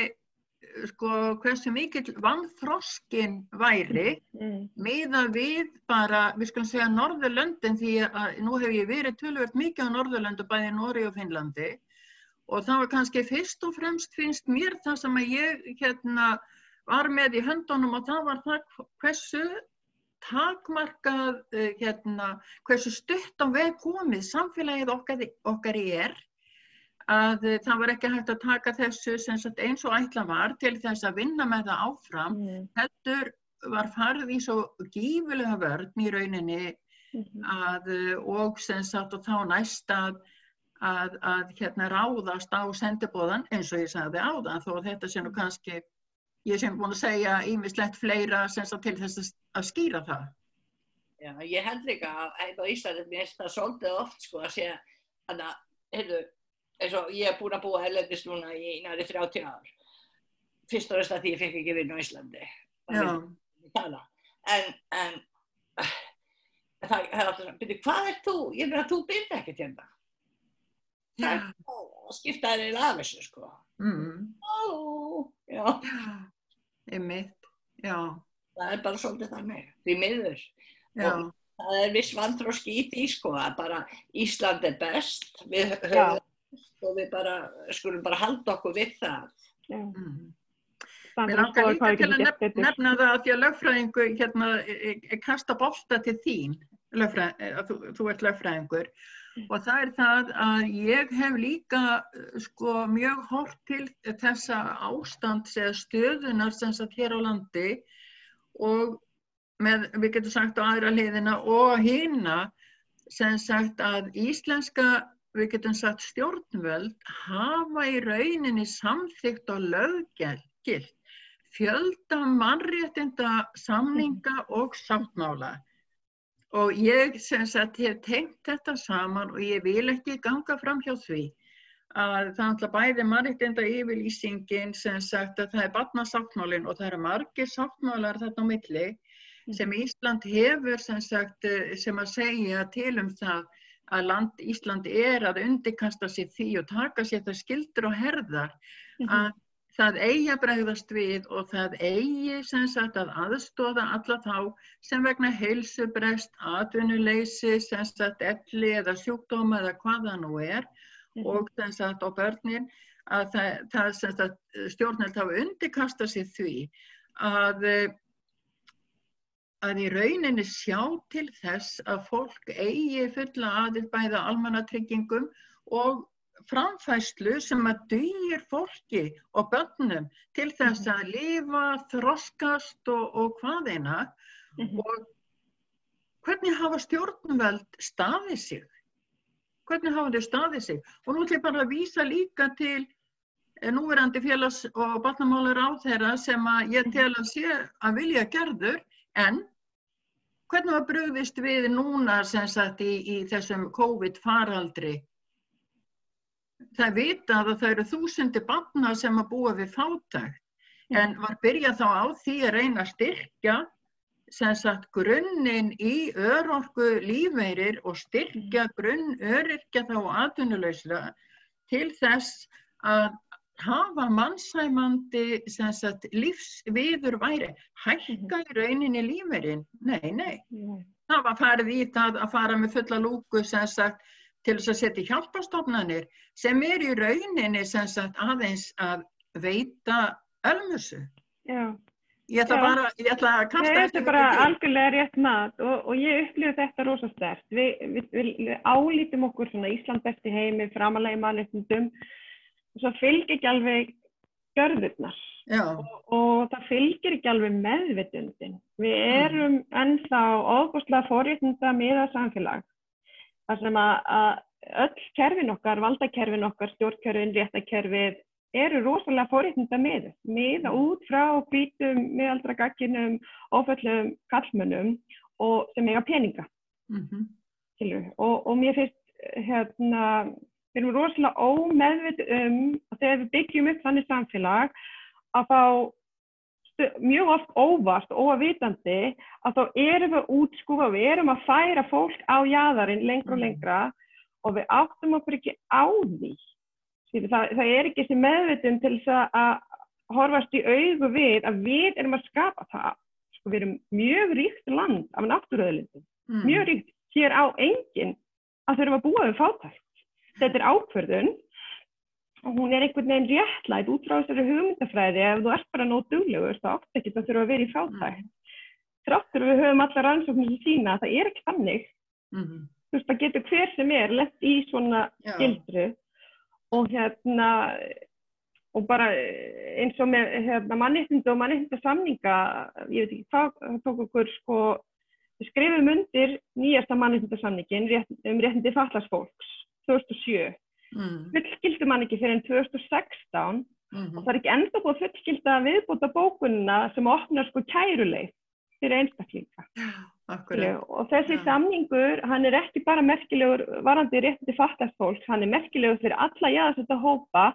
sko hversu mikill vannþroskin væri mm. miða við bara, við skulum segja Norðurlöndin því að nú hef ég verið tölvöld mikið á Norðurlöndu bæði Nóri og Finnlandi og það var kannski fyrst og fremst finnst mér það sem að ég hérna var með í höndunum og það var það hversu takmarkað eh, hérna hversu stutt á veg komið samfélagið okkar, okkar er að það var ekki hægt að taka þessu sagt, eins og ætla var til þess að vinna með það áfram. Mm. Þetta var farið í svo gífulega vörn í rauninni mm. að, og, sagt, og þá næst að, að, að hérna, ráðast á sendibóðan eins og ég sagði á það þó þetta sé nú kannski, ég sem búin að segja ímislegt fleira sagt, til þess að skýra það. Já, ég held líka að á Íslandi mér finnst það svolítið oft sko að segja að, heyrðu, eins og ég er búin að búa helendist núna í næri 30 ár. Fyrst og rest að því ég fekk ekki vinna á Íslandi. En en það er alltaf svona hvað er þú? Ég meina þú byrði ekkert hérna. Það er að skipta þér í lafissu sko. Mm. ó, já. Einmitt, já. Það er bara svolítið þannig því miður. Já. og það er viss vandróski í því sko að bara Ísland er best. Við höfum og við bara, skulum bara halda okkur við það. Mm. Mér langar líka til að getum gert nef betur. nefna það að því að lögfræðingu hérna kasta bolta til þín, lögfræð, e, að þú, þú ert lögfræðingur og það er það að ég hef líka eh, sko mjög hort til þessa ástands eða stöðunar sem sagt hér á landi og með, við getum sagt á aðra hliðina og hina sem sagt að íslenska við getum sagt stjórnvöld hafa í rauninni samþygt og löggilt fjölda mannréttinda samninga og sáttmála. Og ég sem sagt hef tengt þetta saman og ég vil ekki ganga fram hjá því að það er bæði mannréttinda yfirlýsingin sem sagt að það er barnasáttmálin og það eru margir sáttmálar þarna á milli sem Ísland hefur sem sagt eh, sem að segja til um það að land Ísland er að undikasta sér því og taka sér það skildur og herðar að það eigi að bregðast við og það eigi sem sagt að aðstóða alla þá sem vegna heilsubrest, atvinnuleysi, sem sagt elli eða sjúkdóma eða hvað það nú er og sem sagt á börnin að það, það sem sagt stjórnvöld hafa undikasta sér því að að í rauninni sjá til þess að fólk eigi fulla aðild bæða almannatryggingum og framfæslu sem að dýr fólki og börnum til þess að lifa, þroskast og, og hvaðina og hvernig hafa stjórnveld staðið sig? Hvernig hafa þau staðið sig? Og nú ætlum ég bara að vísa líka til eh, núverandi félags- og barnamálar á þeirra sem að ég tel að sé að vilja gerður en hvernig var brugðist við núna sem sagt í, í þessum COVID faraldri? Það er vitað að það eru þúsundi barna sem að búa við fátækt. En var byrjað þá á því að reyna að styrkja sem sagt grunninn í örorku lífeyrir og styrkja grunn öryrkja þá atvinnulausla til þess að hafa mannsæmandi sagt lífsviður væri hækka í rauninni lífeyrin nei, nei, það var farið í það að fara með fulla lúku sagt til þess að setja hjálpastofnanir sem er í rauninni sagt aðeins að veita ölmusu Já. Ég ætla Já. bara, ég ætla að Nei, kasta þetta eftir er bara algjörlega rétt mat og, og ég upplifa þetta rosa stert. Vi, við, við, við álítum okkur svona Ísland besti heimi, framalega í mannréttindum og svo fylgir ekki alveg gjörðurnar Já, og það fylgir ekki alveg meðvitundin. Við erum ennþá óbúslega forréttinda miða samfélag þar sem að, að öll kerfin okkar, valdakerfin okkar, stjórnkerfin, réttakerfið eru rosalega forréttinda miðu. Miða út frá hvítum, miðaldra gagginum, oföllum kallmönnum og sem eiga peninga. mhm, skilur. Og, og mér finnst hérna, við erum rosalega ómeðvit um að þegar við byggjum upp þannig samfélag að þá mjög oft óvart, óavitandi að þá erum við útskúfa, við erum að færa fólk á jaðarinn lengra og Mm. lengra og við áttum okkur ekki á því. Það, það er ekki þessi meðvitum til þess að- horfast í augu við að við erum að skapa það. Sko, við erum mjög ríkt land af náttúruöðlindum mm, mjög ríkt, hér á enginn að þurfa að búa við fátækt. Þetta er ákverðun og hún er einhvern veginn réttlætt út frá þessari hugmyndafræði. Ef þú ert bara nóg duglegur þá átt ekki að þurfa að vera í fátækt. Þráttur við höfum allar rannsóknir sem sína að það er ekki þannig. mhm, Þú veist, það getur hver sem er lett í svona Já, gildru og hérna og bara eins og með hérna, mannréttinda og mannréttinda samninga ég veit ekki hvað, það tók okkur sko, við skrifum undir nýjasta mannréttinda samningin rétt, um réttindi fallars fólks 2007, mm, fullskildi mann ekki fyrir en 2016 mhm, og það er ekki enda búið að fullskilda viðbúta bókunina sem opnar sko kæruleið fyrir einstaklinga akkurat. og þessi Já. samningur, hann er ekki bara merkilegur varandi réttindi fattast fólks, hann er merkilegur fyrir alla jáðarsetta hópa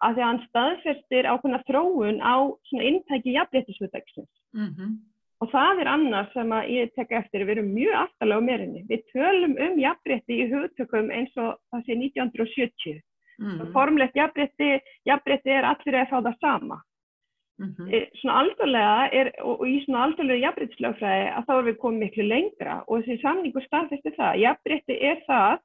að því að hann staðfestir ákveðna þróun á svona inntæki jafnréttisvutaksins. mhm, Og það er annars sem ég tek eftir, við erum mjög aftalega á merinni. Við tölum um jafnrétti í hugtökum eins og það sé 1970. mhm, Formlegt jafnrétti, jafnrétti er allir að fá það sama. mhm, Eh, svona algjörlega er, og, í svona algjörlega jafnréttislögfræði að þá erum við komið miklu lengra og þessi samningur staðfesti það. Jafnrétti er það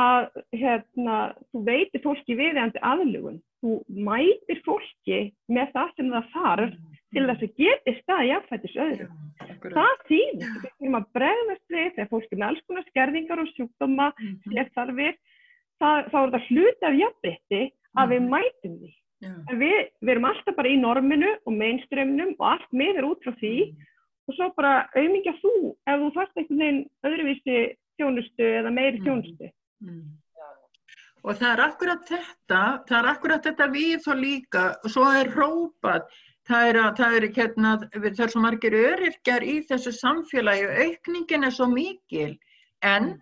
að hérna, þú veitir fólki viðjandi aðlugun. Þú mætir fólki með það sem það þarf til þess að geti staði jafnfættis öðru. Það þýðir, við erum að bregðast við þegar fólki með alls konar skerðingar og sjúkdóma, mm -hmm. þarfir, það, þá er það hluti af jafnbrytti að við mætum því. En við, við erum alltaf bara í norminu og mainstreamnum og allt með er út frá því og svo bara auðmingja þú ef þú þarft einhvern veginn öðruvísi þjónustu eða meiri þjónustu. Mm. Og það er akkurat þetta, það er akkurat þetta við og líka, og svo er rópað, það er, að, það er, hérna, það er svo margir öryrkjar í þessu samfélagi og aukningin er svo mikil, en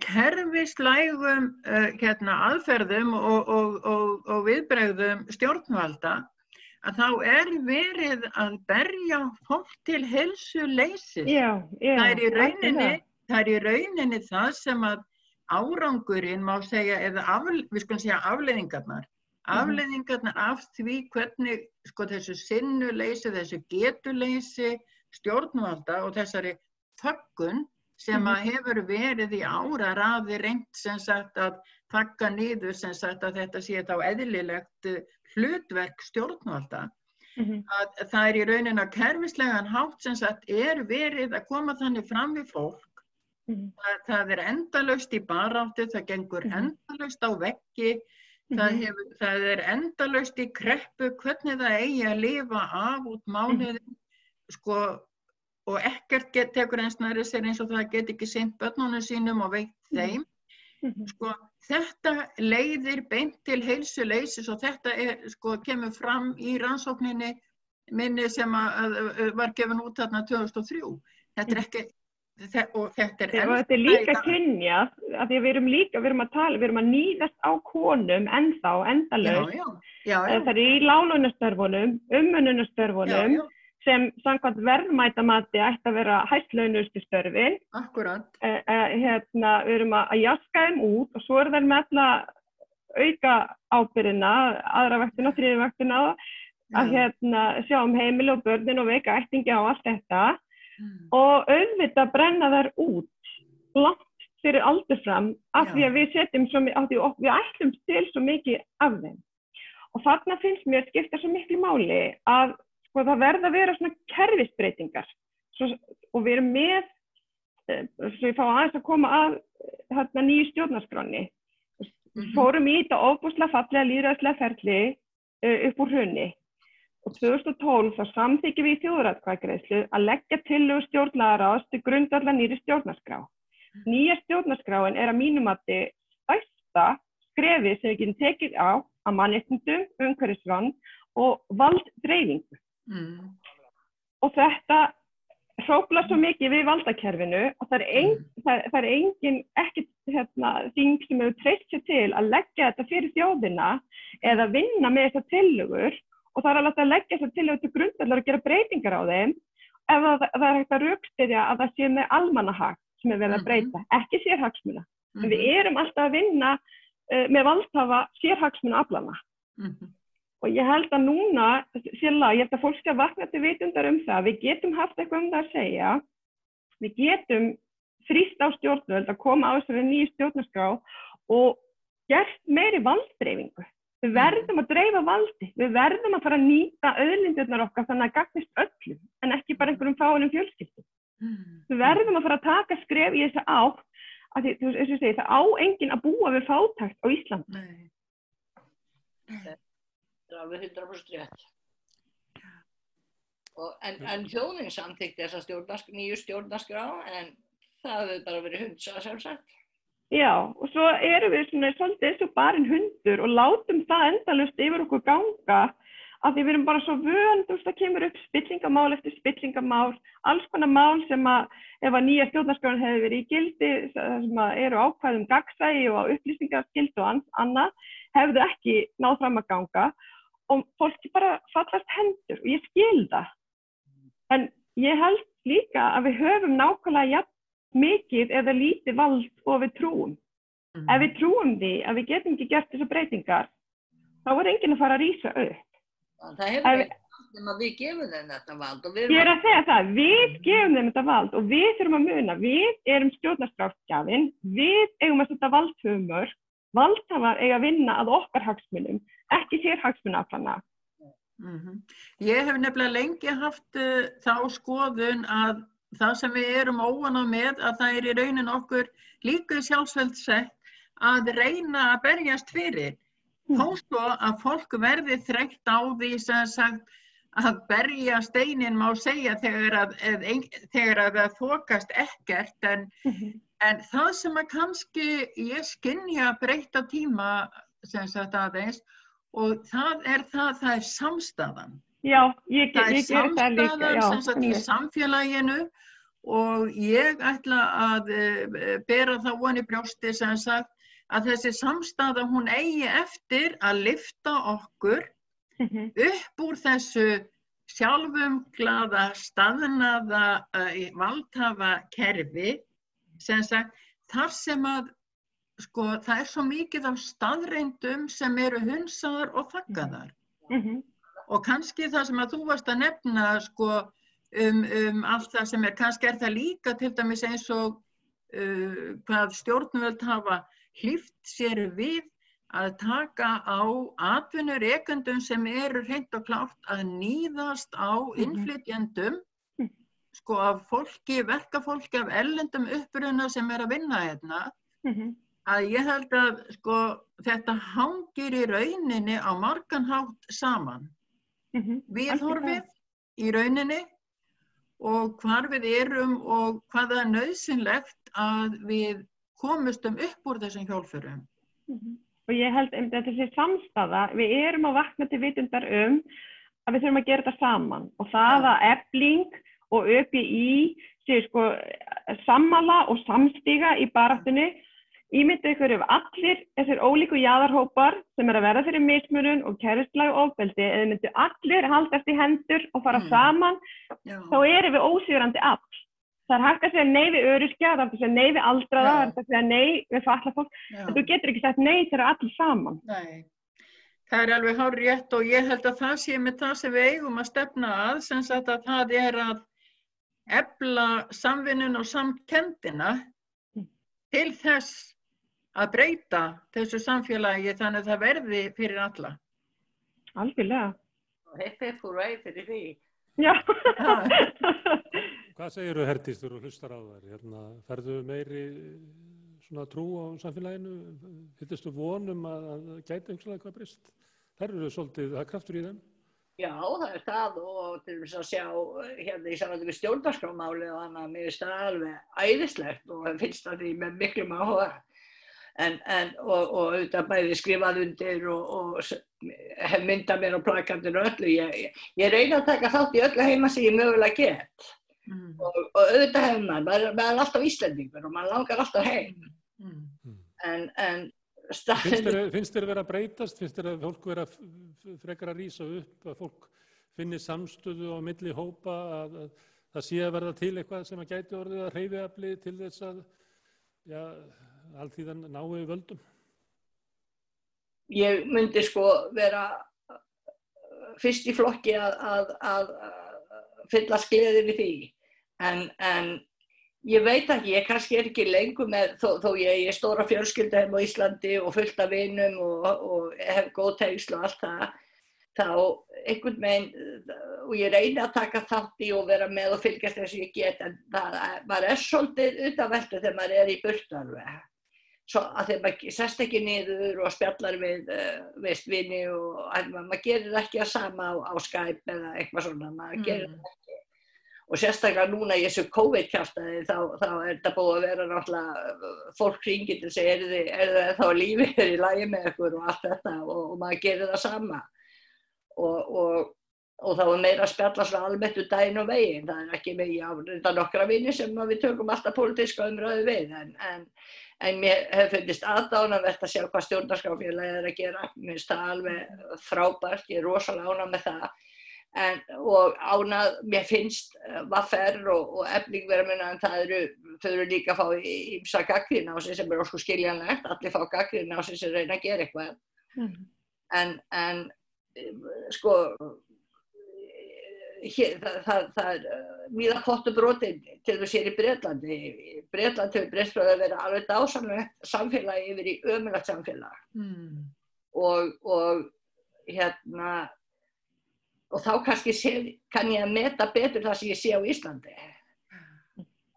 kerfislægum uh, hérna, aðferðum og, og, og, og viðbregðum stjórnvalda, að þá er verið að berja fólk til helsu leysi. Það er í rauninni, það er í rauninni það sem að árangurinn má segja, eða af, við skulum segja afleiðingarnar, mhm. afleiðingarnar af því hvernig sko þessu sinnuleysi, þessu getuleysi stjórnvalda og þessari þöggun sem að mhm. hefur verið í ára raði reynd sem sagt að takka nýður sem sagt að þetta sé þá eðlilegt eh, hlutverk stjórnvalda. Mm -hmm. að það er í raunin að kerfislegan hátt sem sagt er verið að koma þannig fram við fólk Mm. Það, það er endalust í baráttu, það gengur mm. endalust á veggi. Það, mhm. hefur, það er endalust í kreppu hvernig það eigi að lifa af út mánuðin sko, og ekkert get, tekur eins næri sér eins og það get ekki sint börnunum sínum og veit mhm. þeim. -hmm. Sko, þetta leiðir beint til heilsuleysis og þetta er, sko, kemur fram í rannsókninni minni sem að, að, var gefin út þarna 2003. Þetta er mhm. ekki og þetta er, og þetta er líka kynja af því að við erum líka, við erum að tala við erum að nýðast á konum ennþá, endalög það er í lálunastörfunum, umönunastörfunum sem samkvæmt verðmætamati ætti að vera hættlaunustu störfin. Akkurat eh, eh, hérna, Við erum að, að jaska þeim út og svo er þeir með alltaf auka ábyrjina aðra vektina, þriði vektina að hérna, sjá um heimil og börnin og veika ættingi á allt þetta. Og auðvitað brenna þær út langt fyrir aldur fram af Já. því að við setjum svo mikið, við ætlum til svo mikið af þeim. Og þarna finnst mér skipta svo miklu máli að sko, það verða að vera svona kerfisbreytingar svo, og við erum með, eh, svo ég fá aðeins að koma að hérna, nýju stjórnarskráni, mm -hmm. fórum í þetta ofbúslega fallega líðræðslega ferli uh, upp úr hrunni og 2012 þá samþykjum við í þjóðrætkvæðgreðslu að leggja tillögu stjórnlagaráðs til grundallar nýri stjórnarskrá. Nýja stjórnarskráin er að mínumatti stæsta skrefi sem við getum tekið á að mannetnundum, umhverfisvann og valddreyfingu. Mm. Og þetta hrópla svo mikið við valdakerfinu og það er, ein, mm. það, það er engin ekkert hérna, þing sem hefur treyst sér til að leggja þetta fyrir þjóðina eða vinna með þessar tillögur og það er alveg að leggja sér til auðvitað grundallar að gera breytingar á þeim ef það, það er hægt að raukstyrja að það sé með almannahag sem er verið að mhm. breyta, ekki sérhagsmuna. Mm -hmm. Við mhm. erum alltaf að vinna uh, með valdhafa sérhagsmuna aflana. Mm -hmm. Og ég held að núna, sérlega, ég held að fólk skal vakna til vitundar um það, við getum haft eitthvað um það að segja, við getum þrýst á stjórnvöld að koma á þessari nýju stjórnarskrá og gert meiri valddreyfingu. Við verðum að dreifa valdi, við verðum að fara að nýta öðlindirnar okkar þannig að gagnist öllum en ekki bara einhverjum fáinum fjölskyldum. Mm. Við verðum að fara að taka skref í þessu átt að því, þú veist, það á enginn að búa við fátækt á Íslandi. Nei. Það er alveg 100% rétt. En, en þjóðin samþykti þessa stjórnarsk, nýju stjórnarskrá en það hefur bara verið hundsað sjálfsagt. Já, og svo erum við svona svolítið eins og barinn hundur og látum það endalust yfir okkur ganga af því við erum bara svo vönd, þú veist, það kemur upp spillingamál eftir spillingamál, alls konar mál sem að ef að nýja stjórnarskjóðan hefur verið í gildi, sem að eru ákvæðum gagsægi og upplýsingarskild og annað, hefðu ekki náð fram að ganga og fólki bara fallast hendur og ég skil það. En ég held líka að við höfum nákvæmlega jafn mikið eða lítið vald og við trúum. Mm. Ef við trúum því að við getum ekki gert þessu breytingar, þá er enginn að fara að rýsa upp. Það hefur, ef, við gefum þeim þetta vald ég er að segja það, við gefum þeim þetta vald og við þurfum að muna, við erum stjórnarskráfgjafin, við eigum að setja valdhumur valdhafar eiga að vinna að okkar hagsmunum, ekki sér hagsmunaflana. Mm -hmm. Ég hef nefnilega lengi haft uh, þá skoðun að það sem við erum óanað með að það er í raunin okkur líka sjálfsveld sett að reyna að berjast fyrir. Mm. Þó svo að fólk verði þreytt á því sem sagt að berja steinin má segja þegar að, þegar að það þokast ekkert en mm -hmm. En það sem að kannski ég skinnja breyta tíma sem sagt aðeins og það er það, það er samstæðan. Já, ég, ég, ég ger það líka. Það er samstæðan í samfélaginu og ég ætla að uh, bera það voni brjósti sem sagt að þessi samstæða hún eigi eftir að lifta okkur mhm. upp úr þessu sjálfum glada staðnaða uh, valdhafa kerfi sem sagt, þar sem að sko, það er svo mikið af staðreindum sem eru hunsaðar og þakkaðar mm -hmm. Og kannski það sem að þú varst að nefna sko, um, um allt það sem er, kannski er það líka til dæmis eins og uh, hvað stjórnvöld hafa hlýft sér við að taka á atvinnur ekundum sem eru hreint og klátt að nýðast á mhm. innflytjendum sko af fólki, verkafólki af ellendum uppruna sem er að vinna hérna mm -hmm. að ég held að sko þetta hangir í rauninni á marganhátt saman mm -hmm. við horfið í rauninni og hvar við erum og hvaða er nöðsynlegt að við komustum upp úr þessum hjálfurum mm -hmm. og ég held um þetta sé samstafa við erum að vakna til vitundar um að við þurfum að gera þetta saman og það að ebling og ÖPI séu sko sammala og samstíga í baráttunni ímyndu ykkur ef allir þessir ólíku jáðarhópar sem er að verða fyrir mismunum og kæristlæg og ofbeldi eða myndu allir haldast í hendur og fara mm. saman Já. þá erum við ósýrandi all það er hægt að segja nei við öryrkja það er hægt að segja nei við aldraða það er hægt að segja nei við falla fólk en þú getur ekki sagt nei þegar allir saman. Nei. Það er alveg hár rétt og ég held að það sé með það sem við eigum að stefna að sem sagt að það er að ebla samvinnun og samkendina til þess að breyta þessu samfélagi þannig að það verði fyrir alla. Algjörlega. Heitt heitt úr vegi fyrir því. Já. Hvað segir þú hertistur og hlustar á þær? Hérna, ferðu meiri svona trú á samfélaginu? Hittistu vonum að, að gæta einhverlega eitthvað breyst? Þær eru svolítið, það er kraftur í þeim? Já, það er það og til þess að sjá hérna í samvættu við stjórnarskrámáli og þannig að mér finnst það alveg æðislegt og finnst það því með miklum áhuga en, en, og, og auðvitað bæði skrifað undir og, og hef myndað mér á plakandinu öllu. Ég, ég, ég reyna að taka þátt í öllu heima sem ég mögulega get mm. og, og auðvitað hefur maður, maður er alltaf íslendingur og maður langar alltaf heim mm. en, en Finnst þér að vera að breytast? Finnst þér að fólk vera frekar að rýsa upp, að fólk finnir samstöðu á milli hópa, að, að það sé að verða til eitthvað sem að gæti orðið að hreyfiafli til þess að ja, þann náu völdum? Ég myndi sko vera fyrst í flokki að, að, að fylla skleðið við því en, en Ég veit ekki, ég kannski er ekki lengur með, þó, þó ég, er stóra fjölskylda heim á Íslandi og fullt af vinum og, og hef góð tegislu og allt það, þá einhvern veginn, og ég reyni að taka þátt í og vera með og fylgjast þess að ég get, en það, maður er svolítið utanveldu þegar maður er í burtanveg. Svo að þegar maður sest ekki niður og spjallar við uh, vestvinni og maður gerir ekki að sama á, á Skype eða eitthvað svona, maður mm. gerir það ekki og sérstaklega núna í þessu COVID-kjáftæði þá, þá er þetta búið að vera náttúrulega fólk ringið til að segja er þið, er þið þá lífið er í lægi með ykkur og allt þetta og, og maður gerir það sama og, og, og þá er meira að spjalla svona almennt um daginn og veginn það er ekki með, já, þetta er nokkra vini sem við tökum alltaf pólitíska umröðu við en, en, en mér hef fundist aðdánavert að sjá hvað stjórnarskafélagi er að gera, mér finnst það alveg frábært, ég er rosalega ánað með það En, og ánað, mér finnst eh, vaffer og, og minna en það eru, þau eru líka að fá ímsa gaggrín á sig sem er ósku skiljanlegt, allir fá gaggrín á sig sem reyna að gera eitthvað. Mm. En, en sko, hér, það, það, það er mjög pottu brotin til þess að sér í Breitlandi. Breitland hefur breytið að vera alveg dásamlegt samfélagi yfir í ömulagt samfélag mm. og, og hérna og þá kannski sé, kann ég að meta betur það sem ég sé á Íslandi.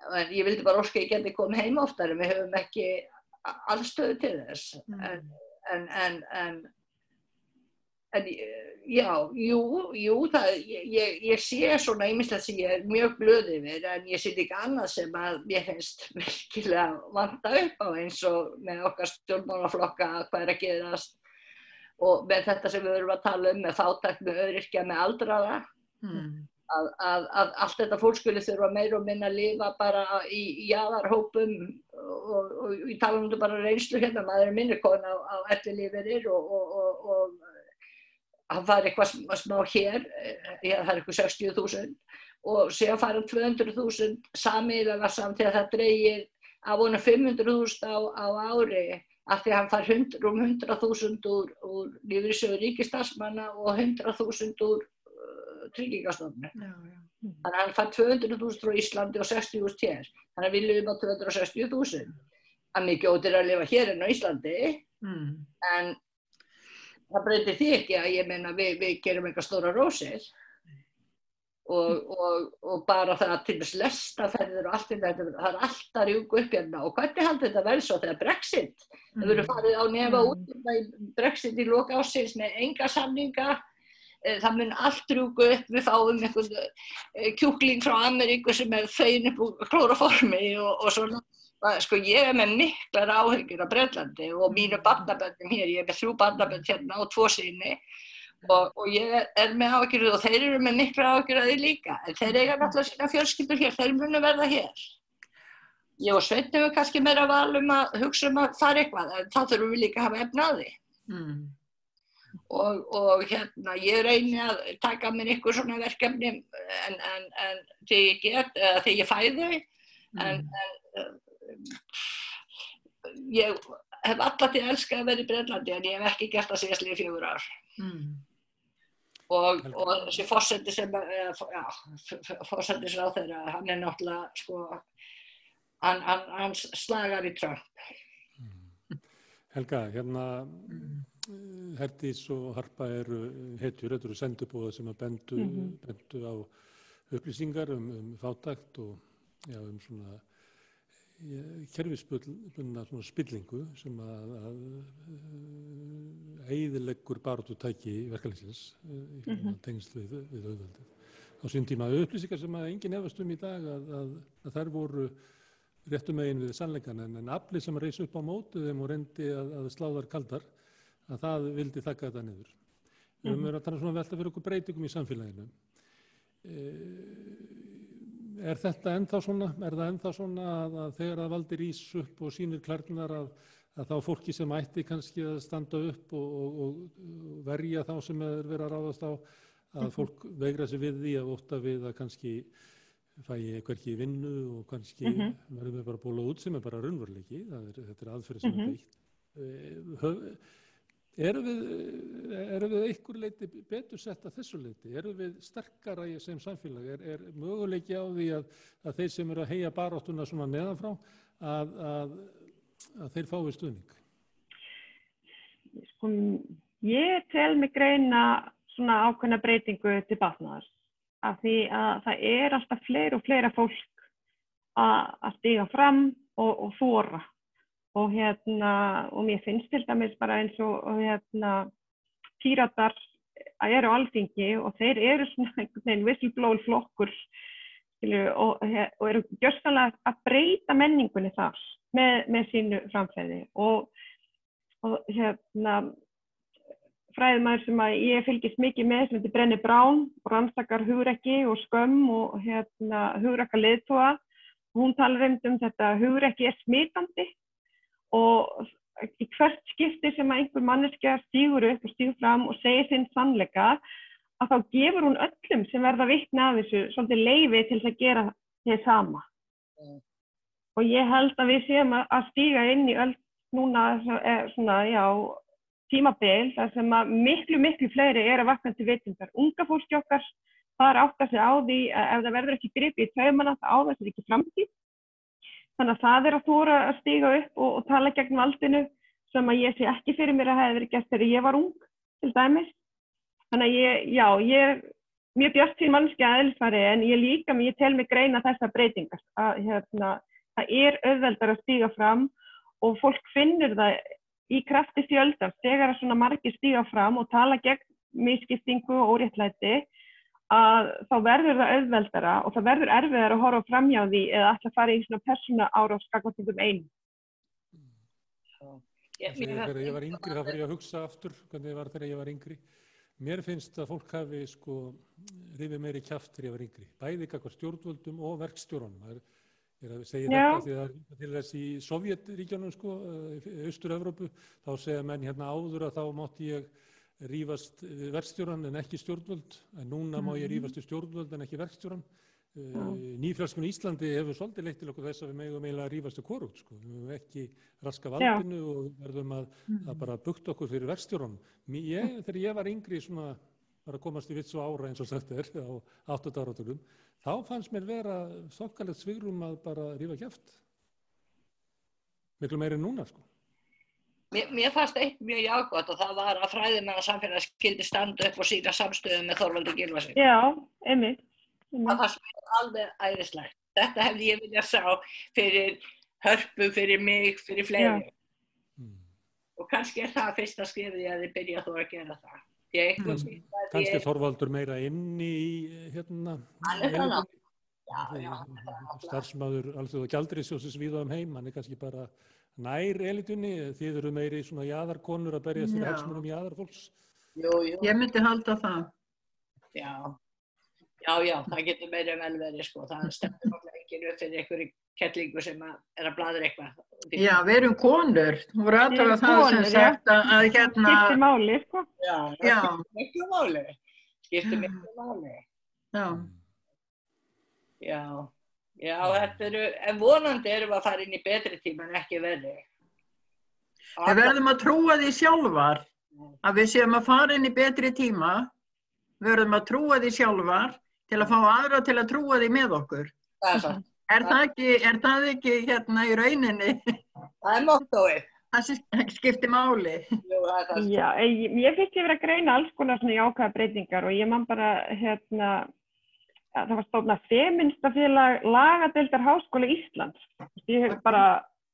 En ég vildi bara að ég geti komið heim oftar en við höfum ekki allstöðu til þess. Mm. En, en, en, en En já, jú, jú, það, ég, ég sé svona einmislegt sem ég er mjög blöð yfir en ég sé líka annað sem að ég finnst virkilega vanda upp á eins og með okkar stjórnmálaflokka hvað er að gerast og með þetta sem við verum að tala um með fátækt með öðryrkja með aldraða mm. að, að, að allt þetta fólkskjölu þurfa meir og minna að lifa bara í, í jáðarhópum og, og, og ég tala um þetta bara reynslu hérna, maður er minni kona á, á elli lífeyrir og, og hann fær eitthvað smá hér, eh, já, það er eitthvað 60.000 og séðan fær hann 200.000 samiðlega samt þegar það dreyir af honum 500.000 á, á ári af því að hann 100, um 100.000 úr, úr lífriðsögur ríkistarsmanna og 100.000 úr uh, tryggingastofnu. Þannig að hann fær 200.000 frá Íslandi og 60.000 hér. Þannig að við lifum á 260.000. Það er mikið ótir að lifa hér en á Íslandi mm. en það breytir því ekki að ég menna við, við gerum eitthvað stóra rósir. Og, og, og bara það til þess lestaferðir og allt þetta, það er alltaf rjúku upp hérna. Og hvernig haldur þetta vel svo þegar Brexit, mm. það verður farið á nefa mm. út Brexit í loka ásins með enga samninga. Eh, það mun allt rjúku upp, við fáum einhvern eh, kjúkling frá Ameríku sem er fein upp úr klóraformi og, og svona sko ég er með miklar áhengjur á Breitlandi og mínu barnaböndum hér, ég er með þrjú barnabönd hérna og tvo síni og, og ég er með áhengjur og þeir eru með miklar áhengjur að því líka en þeir eiga náttúrulega sína fjölskyldur hér, þeir munu verða hér. Ég og Sveitin hefur kannski meira valum að hugsa um að fara eitthvað en þá þurfum við líka að hafa efnaði. Mm. Og, og hérna ég reyni að taka mér ykkur svona verkefni en, en, en þegar ég ég fæði mm. en, en ég hef alltaf til að elska að vera í Brennlandi en ég hef ekki gert það síðast líka fjögur ár mm. og, og þessi fósetti sem fósetti sem á þeirra hann er náttúrulega sko, hann, hann, hann slagar í Trump mm. Helga, hérna Herdís og Harpa eru hetjur, þetta eru sendubóða sem að bendu, mm -hmm. bendu á upplýsingar um, um fátækt og já, um svona kerfisbundna spillingu sem að, að eiðileggur baróttu tæki verkefliðsins mm -hmm. tengst við, við auðvöldið. Á sín tíma upplýsingar sem að enginn hefast um í dag að, að, að þær voru réttum megin við sannleikan en, en aflið sem að reysa upp á mótu þeim og reyndi að sláðar kaldar að það vildi þakka þetta niður. Við höfum mm -hmm. verið að tala svona velta fyrir okkur breytingum í samfélaginu. E er þetta ennþá svona, er það ennþá svona að, að þegar það valdir ís upp og sínir klærnar að, að þá fólki sem ætti kannski að standa upp og, og, og verja þá sem er verið að ráðast á að fólk veigra sig við því að óta við að kannski fæ ég hverki vinnu og kannski mm -hmm. verðum við bara bóla út sem er bara raunveruleiki, þetta er aðferð sem mm -hmm. er beitt. Erum við, erum við einhver leiti betur sett að þessu leiti? Erum við sterkara í sem samfélag? Er, er möguleiki á því að, að þeir sem eru að heia baráttuna svona neðanfrá að, að, að þeir fái stuðning? Sko, ég tel mig greina svona ákveðna breytingu til batnaðar af því að það er alltaf fleir og fleira fólk að stiga fram og, og þóra og hérna og mér finnst til dæmis bara eins og, og hérna píratar eru alþingi og þeir eru svona einhvern veginn whistleblower flokkur skilju, og, og eru gjörstanlega að breyta menningunni þar með, með sínu framfæði og, og hérna fræðumæður sem að ég fylgist mikið með sem heitir Brenni Brán og rannstakar hugrekki og skömm og hérna hugrekka leðtóa og hún talar um þetta hugrekki er smitandi og í hvert skipti sem að einhver manneskja stýgur upp og stýgur fram og segir sinn sannleika að þá gefur hún öllum sem verða vittna af þessu svolítið leiði til að gera því sama. Mm. Og ég held að við séum að stýga inn í öll núna eh, svona, já, tímabil þar sem að miklu, miklu fleiri er að vakna til vitundar. Unga fólki okkar þar átta sig á því að ef það verður ekki gripið í taumana þá á þessi ekki framtíð. Þannig að það er að þóra að stíga upp og, og tala gegn valdinu sem að ég sé ekki fyrir mér að hefði verið gert þegar ég var ung til dæmis. Þannig að ég, já, ég er mjög bjart til mannski aðeinsfari en ég líka mig, ég tel mig greina þessar breytingar. Að, hérna, það er auðveldar að stíga fram og fólk finnur það í krafti fjöldar þegar að svona margir stíga fram og tala gegn misskiptingu og óréttlæti að þá verður það auðveldara og það verður erfiðar að horfa fram hjá því eða alltaf fara í svona persóna ára á skakvartingum einu. Þegar ég var yngri þá fyrir ég að hugsa aftur hvernig ég var þegar ég var yngri. Mér finnst að fólk hafi sko rifið meiri kjátt þegar ég var yngri. Bæði kakvar stjórnvöldum og verkstjórnum. Ég er að segja Já. þetta því að til þess í Sovjetríkjónum sko, Östur-Európu, þá segja menn hérna áður að þá mátti ég rýfast verkstjóran en ekki stjórnvöld. En núna má ég rýfast í stjórnvöld en ekki verkstjóran uh, Nýfjölskun í Íslandi hefur svolítið leitt til okkur þess að við megum eiginlega að rýfast í korút sko. við hefum ekki raska valdinu Já. og verðum að, að bara bukt okkur fyrir verkstjóran ég, þegar ég var yngri svona var að komast í vits og ára eins og sagt er á 8. áratugum þá fannst mér vera þokkalegt svigrum að bara rýfa kæft miklu meiri en núna sko Mér, mér fannst eitt mjög jágótt og það var að fræðimenn og samfélag skildi standa upp og sína samstöðu með Þorvaldur Gilvarsson. Já, einmitt. Það fannst mér alveg æðislegt. Þetta hefði ég viljað sá fyrir hörpu, fyrir mig, fyrir fleiri. Mm. Og kannski er það fyrsta skrifið að þið byrja þó að gera það. Kannski, kannski er Þorvaldur meira inni í hérna. Hann er það náttúrulega. Starfsmáður alþjóð og gjaldriðsjósins við á um heim, hann er kannski bara nær elitunni, þið eru meiri svona jæðarkonur að berja fyrir hagsmunum jæðarfólks? Jú, jú. Ég myndi halda það. Já, já, já, það getur meira vel verið sko, það stefnir náttúrulega ekki upp fyrir einhverju kettlingu sem að er að bladra eitthvað. Já, við erum konur, þú voru aðtöða það konur, sem sagt að, að hérna... Skiptir máli, sko. Já, það skiptir miklu máli, skiptir miklu máli. Já. Já. Já, eru, en vonandi erum við að fara inn í betri tíma en ekki verði. Við verðum að trúa því sjálfar að við séum að fara inn í betri tíma, við verðum að trúa því sjálfar til að fá aðra til að trúa því með okkur. Það er það. Er það ekki, er það ekki hérna í rauninni? Það er mottoið. Það skiptir máli. Jú, það er Já, ég, ég finnst ég verið að greina alls konar svona jákvæða breytingar og ég man bara hérna það var stofnað feminstafélag lagadeildar háskóla Íslands. Bara,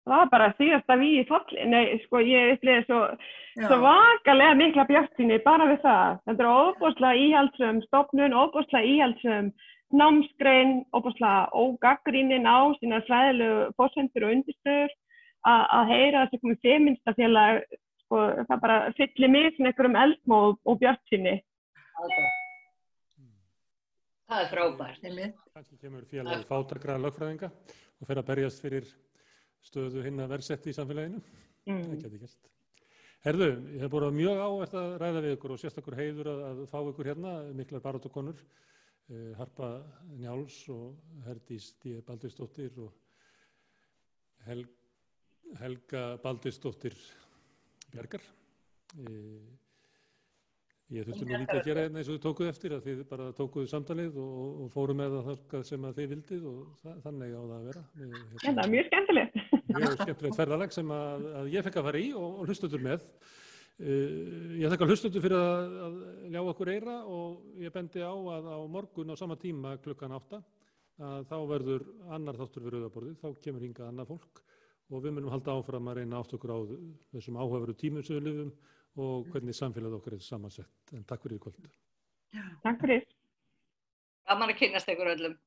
það var bara síðast að við í falli, nei, sko, ég upplýði svo, svo vakalega mikla björnsinni bara við það. Þetta er óbúslega íhaldsum stofnun, óbúslega íhaldsum námsgrein, óbúslega ógaggrínin á sína svæðilegu fórsendur og undirstöður að heyra þessu komið feminstafélag, sko, það bara fyllir mig svona einhverjum eldmóð og björnsinni. Okay. Það er frábært. Kanski kemur félagi fátakra lögfræðinga og fer að berjast fyrir stöðu hinn að verðsetti í samfélaginu. Mm. Það getur gert. Herðu, ég hef búin mjög ávert að ræða við ykkur og sérstakur heiður að, að fá ykkur hérna, miklar barátokonur, eh, Harpa Njáls og Herdís D. Baldursdóttir og Hel, Helga Baldursdóttir Bjarkar. Eh, Ég þurfti nú lítið að gera hérna eins og þið tókuð eftir að þið bara tókuðu samtalið og, og fóru með það sem að þið vildið og það, þannig á það að vera. Ég, hérna, er mjög skemmtilegt. Mjög skemmtilegt ferðalag sem að, að ég fekk að fara í og, og hlustutur með. Uh, ég þakka hlustutur fyrir að, að ljá okkur eira og ég bendi á að á morgun á sama tíma klukkan átta að þá verður annar þáttur við rauðaborðið, þá kemur hingað annað fólk og við munum halda áfram að reyna átt okkur á þessum áhugaveru tímum sem við lifum og hvernig samfélag okkar er samansett. En takk fyrir í kvöld. Takk fyrir. Gaman að kynast ykkur öllum.